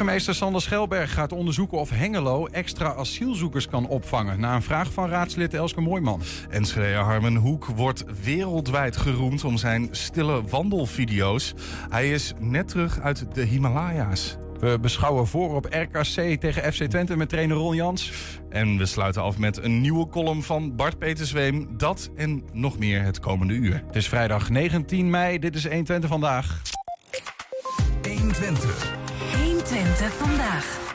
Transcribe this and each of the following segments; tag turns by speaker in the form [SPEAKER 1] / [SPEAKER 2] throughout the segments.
[SPEAKER 1] Burgemeester Sander Schelberg gaat onderzoeken of Hengelo extra asielzoekers kan opvangen. Na een vraag van raadslid Elske Mooijman.
[SPEAKER 2] En schreeuwer Harmen Hoek wordt wereldwijd geroemd om zijn stille wandelvideo's. Hij is net terug uit de Himalaya's.
[SPEAKER 1] We beschouwen voor op RKC tegen FC Twente met trainer Ron Jans.
[SPEAKER 2] En we sluiten af met een nieuwe column van Bart Petersweem. Dat en nog meer het komende uur.
[SPEAKER 1] Het is vrijdag 19 mei. Dit is 120 vandaag.
[SPEAKER 3] 120.
[SPEAKER 4] 120 vandaag.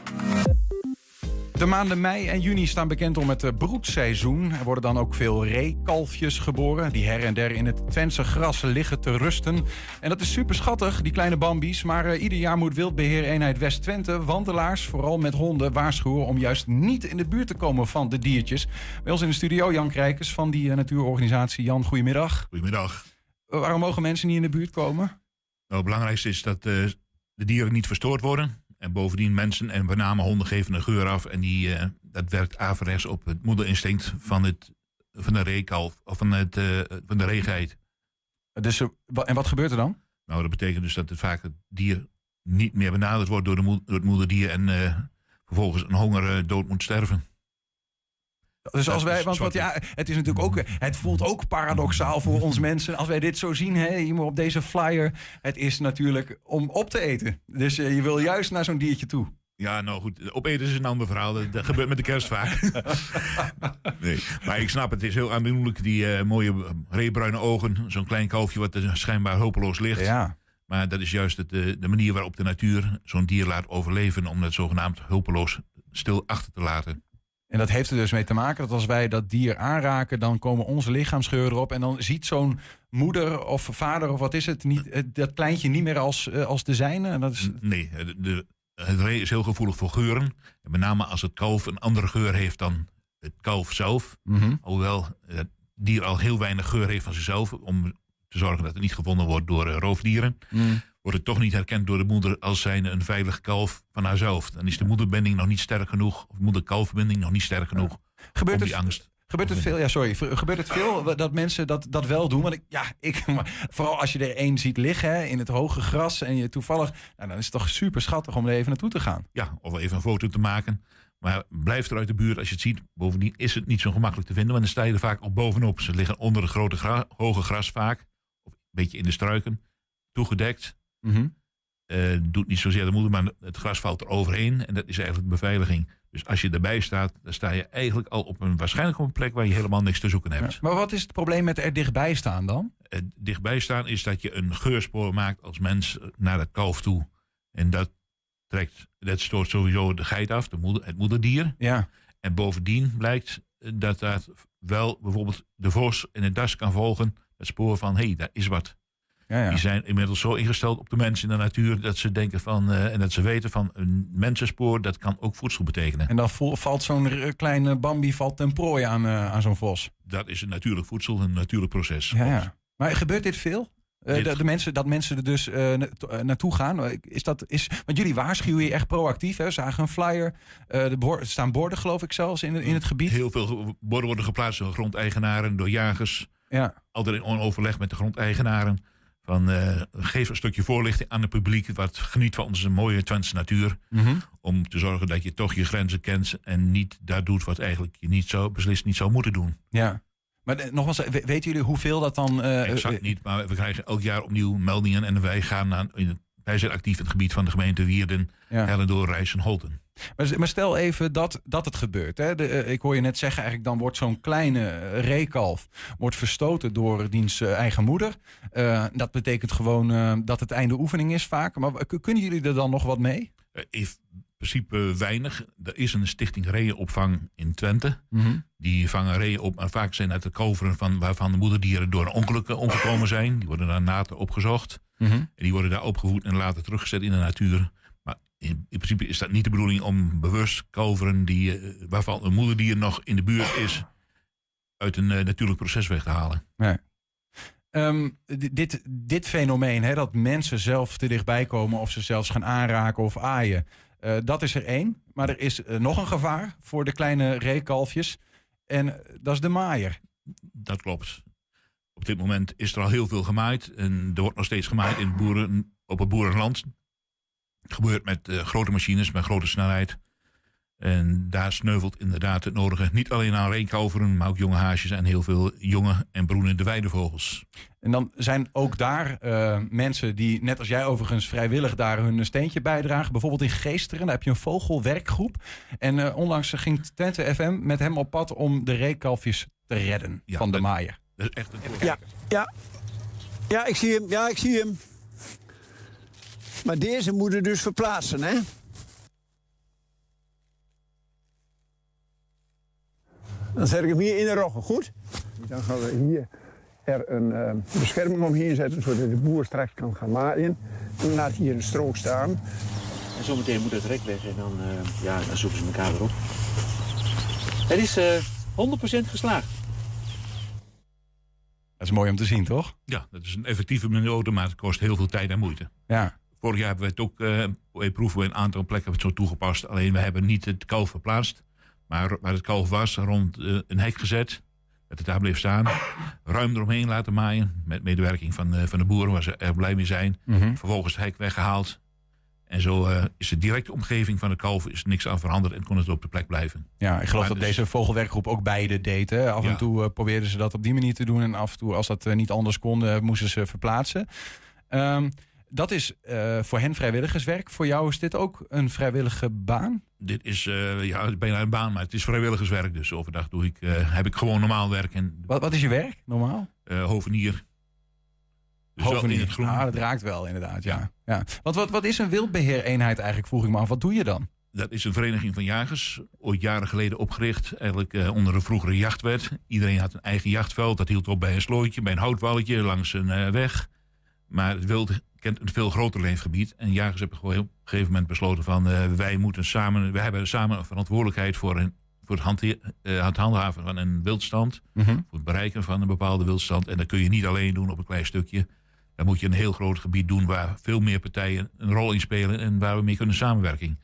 [SPEAKER 1] De maanden mei en juni staan bekend om het eh, broedseizoen. Er worden dan ook veel reekalfjes geboren... die her en der in het Twentse gras liggen te rusten. En dat is super schattig, die kleine bambies. Maar uh, ieder jaar moet Wildbeheereenheid West-Twente... wandelaars, vooral met honden, waarschuwen... om juist niet in de buurt te komen van de diertjes. Bij ons in de studio Jan Krijkers van die uh, natuurorganisatie. Jan, goedemiddag.
[SPEAKER 5] Goedemiddag.
[SPEAKER 1] waarom mogen mensen niet in de buurt komen? Nou,
[SPEAKER 5] het belangrijkste is dat de dieren niet verstoord worden... En bovendien mensen en met name honden geven een geur af. En die, uh, dat werkt averechts op het moederinstinct van, het, van de reekalf. Of van, het, uh, van de reegeit.
[SPEAKER 1] Dus, uh, en wat gebeurt er dan?
[SPEAKER 5] Nou, dat betekent dus dat het vaak het dier niet meer benaderd wordt door, de door het moederdier. En vervolgens een honger dood moet sterven.
[SPEAKER 1] Dus als wij, want, want ja, het is natuurlijk ook, het voelt ook paradoxaal voor ons mensen. Als wij dit zo zien, hè, hier op deze flyer, het is natuurlijk om op te eten. Dus je wil juist naar zo'n diertje toe.
[SPEAKER 5] Ja, nou goed, opeten is een ander verhaal. Dat, gebeurt met de kerst vaak. nee, maar ik snap het, is heel aandoenlijk, die uh, mooie reebruine ogen. Zo'n klein kalfje wat er schijnbaar hopeloos ligt.
[SPEAKER 1] Ja.
[SPEAKER 5] Maar dat is juist het, de, de manier waarop de natuur zo'n dier laat overleven... om het zogenaamd hulpeloos stil achter te laten.
[SPEAKER 1] En dat heeft er dus mee te maken dat als wij dat dier aanraken, dan komen onze lichaamsgeuren erop. En dan ziet zo'n moeder of vader of wat is het, niet, dat kleintje niet meer als, als de zijne. En dat is...
[SPEAKER 5] Nee, de, het ree is heel gevoelig voor geuren. En met name als het kalf een andere geur heeft dan het kalf zelf.
[SPEAKER 1] Mm
[SPEAKER 5] Hoewel het dier al heel weinig geur heeft van zichzelf. Om te zorgen dat het niet gevonden wordt door roofdieren.
[SPEAKER 1] Mm
[SPEAKER 5] wordt het toch niet herkend door de moeder als zijnde een veilig kalf van haarzelf. Dan is de moederbinding nog niet sterk genoeg, of moeder-kalfbinding nog niet sterk genoeg.
[SPEAKER 1] Gebeurt
[SPEAKER 5] om die
[SPEAKER 1] het,
[SPEAKER 5] angst.
[SPEAKER 1] Gebeurt het veel, ja, sorry. Gebeurt het veel dat mensen dat, dat wel doen? Want ik, ja, ik, vooral als je er één ziet liggen hè, in het hoge gras en je toevallig, nou, dan is het toch super schattig om er even naartoe te gaan.
[SPEAKER 5] Ja, of even een foto te maken. Maar blijf er uit de buurt als je het ziet. Bovendien is het niet zo gemakkelijk te vinden, want dan sta je er vaak al bovenop. Ze liggen onder het grote gra hoge gras vaak, of een beetje in de struiken, toegedekt.
[SPEAKER 1] Mm
[SPEAKER 5] uh, doet niet zozeer de moeder, maar het gras valt er overheen. En dat is eigenlijk beveiliging. Dus als je erbij staat, dan sta je eigenlijk al op een waarschijnlijk op een plek waar je helemaal niks te zoeken hebt.
[SPEAKER 1] Ja, maar wat is het probleem met er dichtbij staan dan?
[SPEAKER 5] Het dichtbij staan is dat je een geurspoor maakt als mens naar het kalf toe. En dat trekt, dat stoort sowieso de geit af, de moeder, het moederdier.
[SPEAKER 1] Ja.
[SPEAKER 5] En bovendien blijkt dat dat wel bijvoorbeeld de vos in het das kan volgen. Het spoor van, hé, hey, daar is wat.
[SPEAKER 1] Ja, ja.
[SPEAKER 5] Die zijn inmiddels zo ingesteld op de mensen in de natuur dat ze denken van uh, en dat ze weten van een mensenspoor, dat kan ook voedsel betekenen.
[SPEAKER 1] En dan valt zo'n kleine Bambi valt ten prooi aan, uh, aan zo'n vos.
[SPEAKER 5] Dat is een natuurlijk voedsel, een natuurlijk proces.
[SPEAKER 1] Ja, ja. Maar gebeurt dit veel? Uh, de, de, mensen, dat mensen er dus naartoe gaan. Is dat, is, want jullie waarschuwen hier echt proactief. Hè? Zagen een flyer. er staan borden, geloof ik, zelfs in, in het gebied.
[SPEAKER 5] Heel veel borden worden geplaatst door grondeigenaren, door jagers.
[SPEAKER 1] Ja.
[SPEAKER 5] Altijd in overleg met de grondeigenaren. Van, uh, geef een stukje voorlichting aan het publiek. Wat geniet van onze mooie Twentse natuur.
[SPEAKER 1] Mm -hmm.
[SPEAKER 5] Om te zorgen dat je toch je grenzen kent. En niet daar doet wat eigenlijk je niet zo, beslist niet zou moeten doen.
[SPEAKER 1] Ja. Maar uh, nogmaals, weten jullie hoeveel dat dan... Uh,
[SPEAKER 5] exact niet, maar we krijgen elk jaar opnieuw meldingen. En wij gaan aan, in het, wij zijn actief in het gebied van de gemeente Wierden,
[SPEAKER 1] ja.
[SPEAKER 5] Hellendoor, Rijs en Holten.
[SPEAKER 1] Maar, maar, stel even dat, dat het gebeurt. Hè. De, uh, ik hoor je net zeggen, eigenlijk dan wordt zo'n kleine reekalf wordt verstoten door diens uh, eigen moeder. Uh, dat betekent gewoon dat het einde oefening is vaak. Maar kunnen jullie er dan nog wat mee?
[SPEAKER 5] in principe weinig. Er is een stichting reeënopvang in Twente.
[SPEAKER 1] Mm -hmm.
[SPEAKER 5] Die vangen reeën op, maar vaak zijn uit de kalveren van, waarvan de moederdieren door een ongeluk omgekomen zijn. Die worden daar naten opgezocht.
[SPEAKER 1] Mm -hmm.
[SPEAKER 5] En die worden daar opgevoed en later teruggezet in de natuur. In, in, principe is dat niet de bedoeling om bewust kalveren die, uh, waarvan een moederdier nog in de buurt is, uit een uh, natuurlijk proces weg te halen.
[SPEAKER 1] Nee. Um, dit, dit fenomeen, hè, dat mensen zelf te dichtbij komen of ze zelfs gaan aanraken of aaien, uh, dat is er één. Maar er is nog een gevaar voor de kleine reekalfjes en dat is de maaier.
[SPEAKER 5] Dat klopt. Op dit moment is er al heel veel gemaaid en er wordt nog steeds gemaaid in boeren, op het boerenland. Het gebeurt met eh, grote machines, met grote snelheid. En daar sneuvelt inderdaad het nodige. Niet alleen aan reenkalveren, maar ook jonge haasjes en heel veel jonge en broenende weidevogels.
[SPEAKER 1] En dan zijn ook daar eh, mensen die, net als jij overigens, vrijwillig daar hun steentje bijdragen. Bijvoorbeeld in Geesteren, daar heb je een vogelwerkgroep. En eh, onlangs ging Twente FM met hem op pad om de reekalfjes te redden
[SPEAKER 5] Ja,
[SPEAKER 1] van de maaier.
[SPEAKER 5] Dat is echt een
[SPEAKER 3] Ja, ja. Ja, ik zie hem. Ja, ik zie hem. Maar deze moeten dus verplaatsen, hè? Dan zet ik hem hier in de roggen, goed? Dan gaan we hier er een eh, bescherming omheen zetten, zodat de boer straks kan gaan maaien. En dan laat hij hier een strook staan.
[SPEAKER 6] En zometeen moet het rek weg en dan, eh, ja, dan zoeken ze elkaar weer op. Het is eh 100% geslaagd.
[SPEAKER 1] Dat is mooi om te zien, toch?
[SPEAKER 5] Ja, dat is een effectieve methode, maar het kost heel veel tijd en moeite.
[SPEAKER 1] Ja.
[SPEAKER 5] Vorig jaar hebben we het ook eh, bij proeven we een aantal plekken het zo toegepast. Alleen we hebben niet het kalf verplaatst. Maar waar het kalf was, rond eh, een hek gezet. Dat het daar bleef staan. Ruim eromheen laten maaien. Met medewerking van, eh, van de boeren, waar ze erg blij mee zijn.
[SPEAKER 1] Mhm.
[SPEAKER 5] Vervolgens het hek weggehaald. En zo eh, is de directe omgeving van de kalf is niks aan veranderd en kon het op de plek blijven.
[SPEAKER 1] Ja, ik geloof
[SPEAKER 5] Maar
[SPEAKER 1] dat
[SPEAKER 5] dus-
[SPEAKER 1] deze vogelwerkgroep ook beide deed. Hè? Af en
[SPEAKER 5] Ja.
[SPEAKER 1] toe probeerden ze dat op die manier te doen. En af en toe, als dat niet anders kon, moesten ze verplaatsen. Ehm, dat is eh, voor hen vrijwilligerswerk. Voor jou is dit ook een vrijwillige baan?
[SPEAKER 5] Dit is eh, ja, bijna een baan, maar het is vrijwilligerswerk. Dus overdag doe ik, eh, heb ik gewoon normaal werk en
[SPEAKER 1] Wat, wat is je werk normaal?
[SPEAKER 5] hovenier. Dus het groen.
[SPEAKER 1] Ah, dat raakt wel inderdaad, ja.
[SPEAKER 5] Ja.
[SPEAKER 1] ja. Want wat, wat is een wildbeheereenheid eigenlijk, vroeg ik me af. Wat doe je dan?
[SPEAKER 5] Dat is een vereniging van jagers, ooit jaren geleden opgericht, eigenlijk onder een vroegere jachtwet. Iedereen had een eigen jachtveld, dat hield op bij een slootje, bij een houtwalletje langs een weg. Maar het wild kent een veel groter leefgebied. En jagers hebben gewoon op een gegeven moment besloten van eh, wij moeten samen, we hebben samen een verantwoordelijkheid voor, een, voor het, eh, het handhaven van een wildstand.
[SPEAKER 1] Mhm.
[SPEAKER 5] Voor het bereiken van een bepaalde wildstand. En dat kun je niet alleen doen op een klein stukje. Dan moet je een heel groot gebied doen waar veel meer partijen een rol in spelen en waar we mee kunnen samenwerken.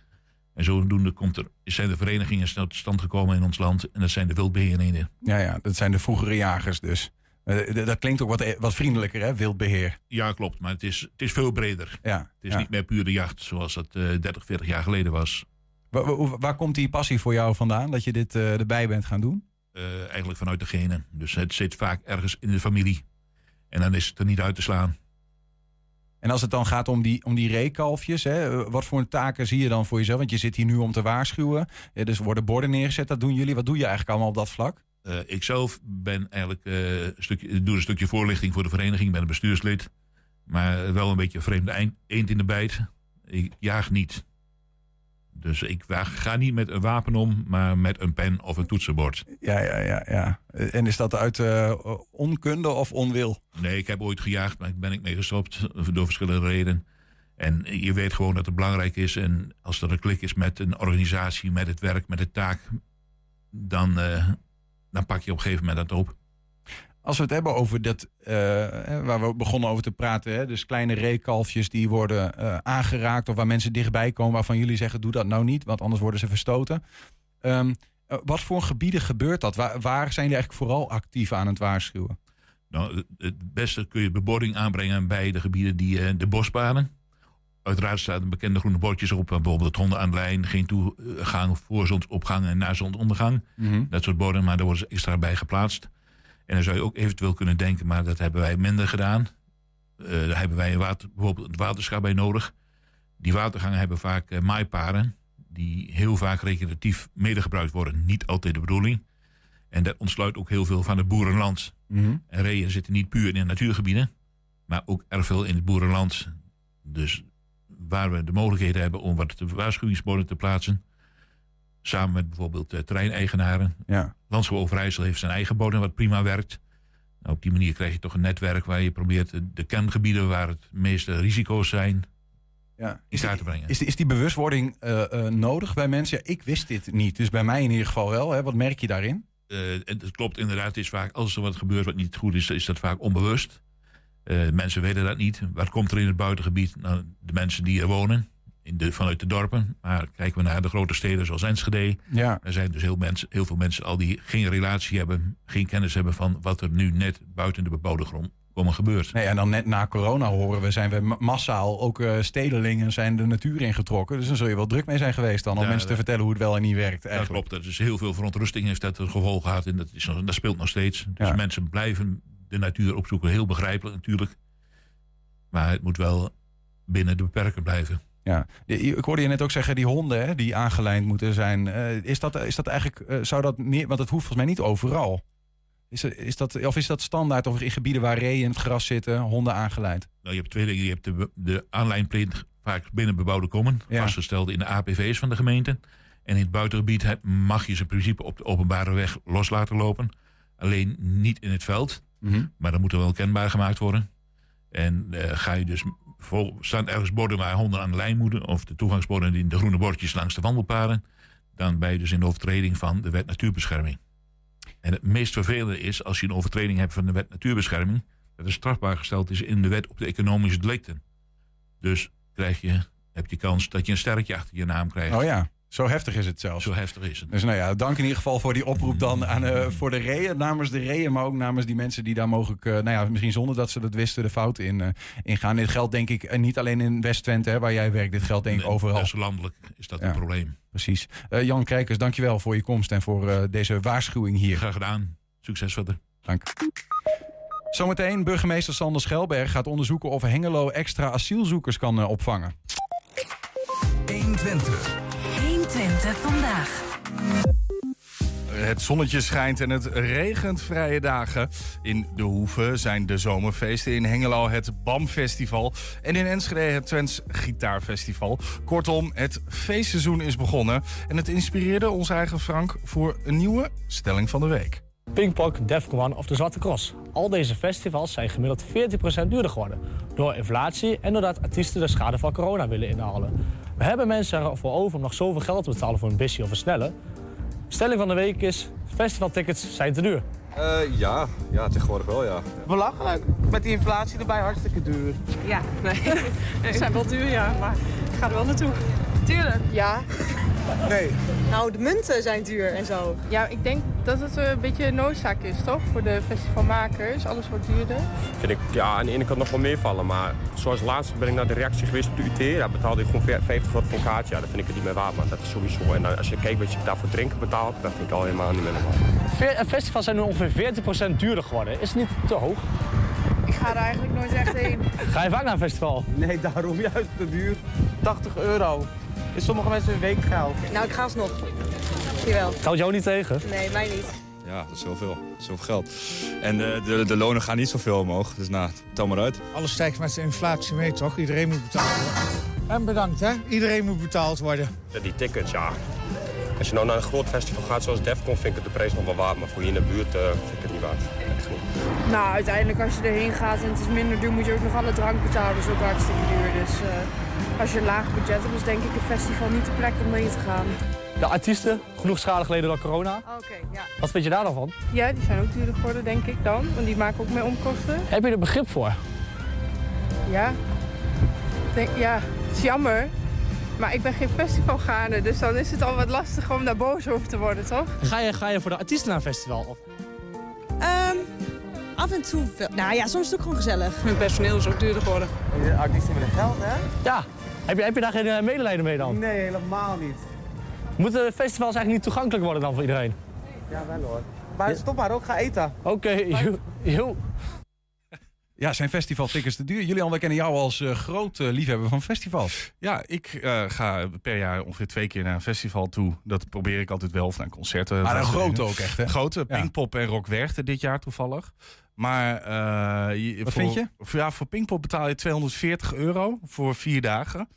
[SPEAKER 5] En zodoende komt er, zijn de verenigingen snel tot stand gekomen in ons land. En dat zijn de wildbeheereenheden.
[SPEAKER 1] Ja, ja, dat zijn de vroegere jagers dus. Eh, dat klinkt ook wat, wat vriendelijker, hè? Wildbeheer.
[SPEAKER 5] Ja, klopt. Maar het is, het is veel breder.
[SPEAKER 1] Ja,
[SPEAKER 5] Het is
[SPEAKER 1] ja.
[SPEAKER 5] niet meer puur de jacht zoals dat eh 30, 40 jaar geleden was.
[SPEAKER 1] Wa- wa- waar, komt die passie voor jou vandaan, dat je dit eh, erbij bent gaan doen?
[SPEAKER 5] Eh, eigenlijk vanuit de genen. Dus het zit vaak ergens in de familie. En dan is het er niet uit te slaan.
[SPEAKER 1] En als het dan gaat om die, om die reekalfjes, hè, eh, wat voor taken zie je dan voor jezelf? Want je zit hier nu om te waarschuwen. Eh, dus worden borden neergezet, dat doen jullie. Wat doe je eigenlijk allemaal op dat vlak?
[SPEAKER 5] Eh, ik zelf ben eigenlijk, een stukje, doe een stukje voorlichting voor de vereniging. Ik ben een bestuurslid. Maar wel een beetje een vreemde eend in de bijt. Ik jaag niet. Dus ik ga niet met een wapen om, maar met een pen of een toetsenbord.
[SPEAKER 1] Ja, ja, ja. ja. En is dat uit eh, onkunde of onwil?
[SPEAKER 5] Nee, ik heb ooit gejaagd, maar daar ben ik mee gestopt. Door verschillende redenen. En je weet gewoon dat het belangrijk is. En als er een klik is met een organisatie, met het werk, met de taak. Dan, dan pak je op een gegeven moment dat op.
[SPEAKER 1] Als we het hebben over dat, eh, waar we begonnen over te praten, hè, dus kleine reekalfjes die worden eh, aangeraakt of waar mensen dichtbij komen waarvan jullie zeggen doe dat nou niet, want anders worden ze verstoten. Ehm, eh, wat voor gebieden gebeurt dat? Waar, waar zijn jullie eigenlijk vooral actief aan het waarschuwen?
[SPEAKER 5] Nou, het- beste kun je bebording aanbrengen bij de gebieden die eh, de bosbanen. Uiteraard staan bekende groene bordjes op, bijvoorbeeld honden aan de lijn, geen toegang voor zonsopgang en na zonsondergang. Dat soort borden, maar daar worden ze extra bij geplaatst. En dan zou je ook eventueel kunnen denken, maar dat hebben wij minder gedaan. Eh, daar hebben wij water, bijvoorbeeld een waterschap bij nodig. Die watergangen hebben vaak eh, maaiparen, die heel vaak recreatief medegebruikt worden. Niet altijd de bedoeling. En dat ontsluit ook heel veel van het boerenland. En reeën zitten niet puur in de natuurgebieden, maar ook erg veel in het boerenland. Dus waar we de mogelijkheden hebben om wat waarschuwingsborden te plaatsen, samen met bijvoorbeeld eh, terreineigenaren.
[SPEAKER 1] Ja.
[SPEAKER 5] Landschap Overijssel heeft zijn eigen bodem wat prima werkt. Nou, op die manier krijg je toch een netwerk waar je probeert de, de kerngebieden waar het meeste risico's zijn
[SPEAKER 1] Ja.
[SPEAKER 5] in
[SPEAKER 1] Is,
[SPEAKER 5] te brengen.
[SPEAKER 1] is, die- is die bewustwording eh, eh, nodig bij mensen? Ja, ik wist dit niet, dus bij mij in ieder geval wel. Hè? Wat merk je daarin?
[SPEAKER 5] Eh, het het klopt inderdaad. Het is vaak, als er wat gebeurt wat niet goed is, is dat vaak onbewust. Eh, mensen weten dat niet. Wat komt er in het buitengebied? Nou, de mensen die er wonen, in de, vanuit de dorpen. Maar kijken we naar de grote steden zoals Enschede.
[SPEAKER 1] Ja.
[SPEAKER 5] Er zijn dus heel, mensen, heel veel mensen al die geen relatie hebben, geen kennis hebben van wat er nu net buiten de bebouwde grond komen gebeurt.
[SPEAKER 1] Nee, en dan net na corona horen we, zijn we ma- massaal, ook eh, stedelingen zijn de natuur ingetrokken. Dus dan zul je wel druk mee zijn geweest dan, om
[SPEAKER 5] Ja,
[SPEAKER 1] mensen te
[SPEAKER 5] dat-
[SPEAKER 1] vertellen hoe het wel en niet werkt.
[SPEAKER 5] Dat
[SPEAKER 1] Eigenlijk.
[SPEAKER 5] klopt. Dat is heel veel verontrusting heeft dat het gevolg gehad. En dat, is, dat speelt nog steeds. Dus
[SPEAKER 1] Ja.
[SPEAKER 5] mensen blijven de natuur opzoeken. Heel begrijpelijk natuurlijk. Maar het moet wel binnen de beperken blijven.
[SPEAKER 1] Ja. Ik hoorde je net ook zeggen, die honden hè, die aangelijnd moeten zijn. Eh, is, dat, is dat eigenlijk, eh, zou dat meer, want dat hoeft volgens mij niet overal. Is, is dat, of is dat standaard of in gebieden waar reeën in het gras zitten, honden aangelijnd?
[SPEAKER 5] Nou, je hebt twee dingen. Je hebt de, de aanlijnplicht vaak binnen bebouwde kommen.
[SPEAKER 1] Ja.
[SPEAKER 5] Vastgesteld in de APV's van de gemeente. En in het buitengebied mag je ze in principe op de openbare weg los laten lopen. Alleen niet in het veld. Maar dat moet er wel kenbaar gemaakt worden. En eh, ga je dus vol, staan ergens borden waar honden aan de lijn moeten, of de toegangsborden die de groene bordjes langs de wandelpaden, dan ben je dus in de overtreding van de wet natuurbescherming. En het meest vervelende is als je een overtreding hebt van de wet natuurbescherming, dat is strafbaar gesteld is in de wet op de economische delicten. Dus krijg je, heb je kans dat je een sterretje achter je naam krijgt.
[SPEAKER 1] Oh ja, zo heftig is het zelfs.
[SPEAKER 5] Zo heftig is het.
[SPEAKER 1] Dus nou ja, dank in ieder geval voor die oproep dan aan, eh, voor de reeën. Namens de reeën, maar ook namens die mensen die daar mogelijk, eh, nou ja, misschien zonder dat ze dat wisten, de fout in, eh, in gaan. Dit geldt denk ik niet alleen in West-Twente, hè, waar jij werkt. Dit geldt denk ik
[SPEAKER 5] Nee,
[SPEAKER 1] overal.
[SPEAKER 5] Dus landelijk is dat
[SPEAKER 1] Ja.
[SPEAKER 5] een probleem.
[SPEAKER 1] Precies. Eh, Jan Krijkers, dankjewel voor je komst en voor eh, deze waarschuwing hier.
[SPEAKER 5] Graag gedaan. Succes verder.
[SPEAKER 1] Dank. Zometeen, burgemeester Sander Schelberg gaat onderzoeken of Hengelo extra asielzoekers kan opvangen.
[SPEAKER 4] 120. 120 vandaag.
[SPEAKER 2] Het zonnetje schijnt en het regent vrije dagen. In De Hoeve zijn de zomerfeesten. In Hengelo het BAM-festival. En in Enschede het Twents Gitaarfestival. Kortom, het feestseizoen is begonnen. En het inspireerde ons eigen Frank voor een nieuwe stelling van de week.
[SPEAKER 7] Pinkpop, Defcon One of de Zwarte Cross. Al deze festivals zijn gemiddeld 14% duurder geworden. Door inflatie en doordat artiesten de schade van corona willen inhalen. We hebben mensen ervoor over om nog zoveel geld te betalen voor een bisje of een snelle. Stelling van de week is, festivaltickets zijn te duur.
[SPEAKER 8] Eh, ja, ja, tegenwoordig wel, ja.
[SPEAKER 9] Belachelijk. Met die inflatie erbij hartstikke duur.
[SPEAKER 10] Ja, nee. Ze zijn wel duur, ja, maar ik ga er wel naartoe. Tuurlijk.
[SPEAKER 9] Ja. Nee.
[SPEAKER 10] Nou, de munten zijn duur en zo. Ja, ik denk dat het een beetje een noodzaak is, toch? Voor de festivalmakers. Alles wordt duurder.
[SPEAKER 8] Vind ik ja, aan de ene kant nog wel meevallen, maar zoals laatst ben ik naar de reactie geweest op de UT. Daar betaalde ik gewoon 50 euro voor een kaartje. Ja, dat vind ik het niet meer waard, maar dat is sowieso. En dan, als je kijkt wat je daarvoor drinken betaalt, dat vind ik al helemaal niet meer normaal.
[SPEAKER 7] Ve- Festivals zijn nu ongeveer 40% duurder geworden. Is het niet te hoog?
[SPEAKER 10] Ik ga er eigenlijk nooit echt heen.
[SPEAKER 7] Ga je vaak naar een festival?
[SPEAKER 9] Nee, daarom juist te duur. 80 euro. Is sommige mensen een weekgeld.
[SPEAKER 10] Nou, ik ga alsnog. Jawel.
[SPEAKER 7] Houdt jou niet tegen?
[SPEAKER 10] Nee, mij niet.
[SPEAKER 11] Ja, dat is heel veel. Zoveel geld. En eh, de, de lonen gaan niet zoveel omhoog. Dus nou, tel maar uit.
[SPEAKER 12] Alles stijgt met de inflatie mee, toch? Iedereen moet betaald worden. En bedankt, hè? Iedereen moet betaald worden.
[SPEAKER 8] Ja, Die tickets, ja. Als je nou naar een groot festival gaat zoals Defcon, vind ik het de prijs nog wel waard. Maar voor hier in de buurt eh, vind ik het niet waard. Echt niet.
[SPEAKER 10] Nou, uiteindelijk als je erheen gaat en het is minder duur, moet je ook nog alle drank betalen. Dat is ook hartstikke duur. Dus eh, als je een laag budget hebt, is denk ik een festival niet de plek om heen te gaan.
[SPEAKER 7] De artiesten, genoeg schade geleden door corona.
[SPEAKER 10] Oké, ja.
[SPEAKER 7] Wat vind je daar dan van?
[SPEAKER 10] Ja, die zijn ook duurder geworden, denk ik dan. Want die maken ook meer omkosten.
[SPEAKER 7] Heb je er begrip voor?
[SPEAKER 10] Ja. Denk, ja, het is jammer. Maar ik ben geen festivalgaande, dus dan is het al wat lastiger om daar boos over te worden, toch?
[SPEAKER 7] Ga je, ga je voor de artiesten naar een festival? Of?
[SPEAKER 13] Ehm, af en toe wel. Nou ja, soms is het ook gewoon gezellig.
[SPEAKER 10] Hun personeel is ook duurder geworden.
[SPEAKER 9] De artiesten willen geld, hè?
[SPEAKER 7] Ja. Heb je, heb je daar geen eh, medelijden mee dan?
[SPEAKER 9] Nee, helemaal niet.
[SPEAKER 7] Moeten de festivals eigenlijk niet toegankelijk worden dan voor iedereen?
[SPEAKER 9] Ja, wel hoor. Maar stop maar ook, ga eten.
[SPEAKER 7] Oké, joe, joe.
[SPEAKER 1] Ja, zijn festivaltickets te duur? Julian, wij kennen jou als eh, groot eh, liefhebber van festivals.
[SPEAKER 2] Ja, ik eh, ga per jaar ongeveer twee keer naar een festival toe. Dat probeer ik altijd wel, of naar concerten.
[SPEAKER 1] Maar een grote ook echt, hè?
[SPEAKER 2] Grote,
[SPEAKER 1] Ja.
[SPEAKER 2] Pinkpop en Rock Werchter dit jaar toevallig. Maar je-
[SPEAKER 1] Wat
[SPEAKER 2] voor,
[SPEAKER 1] vind je?
[SPEAKER 2] voor- ja, voor Pinkpop betaal je 240 euro voor vier dagen.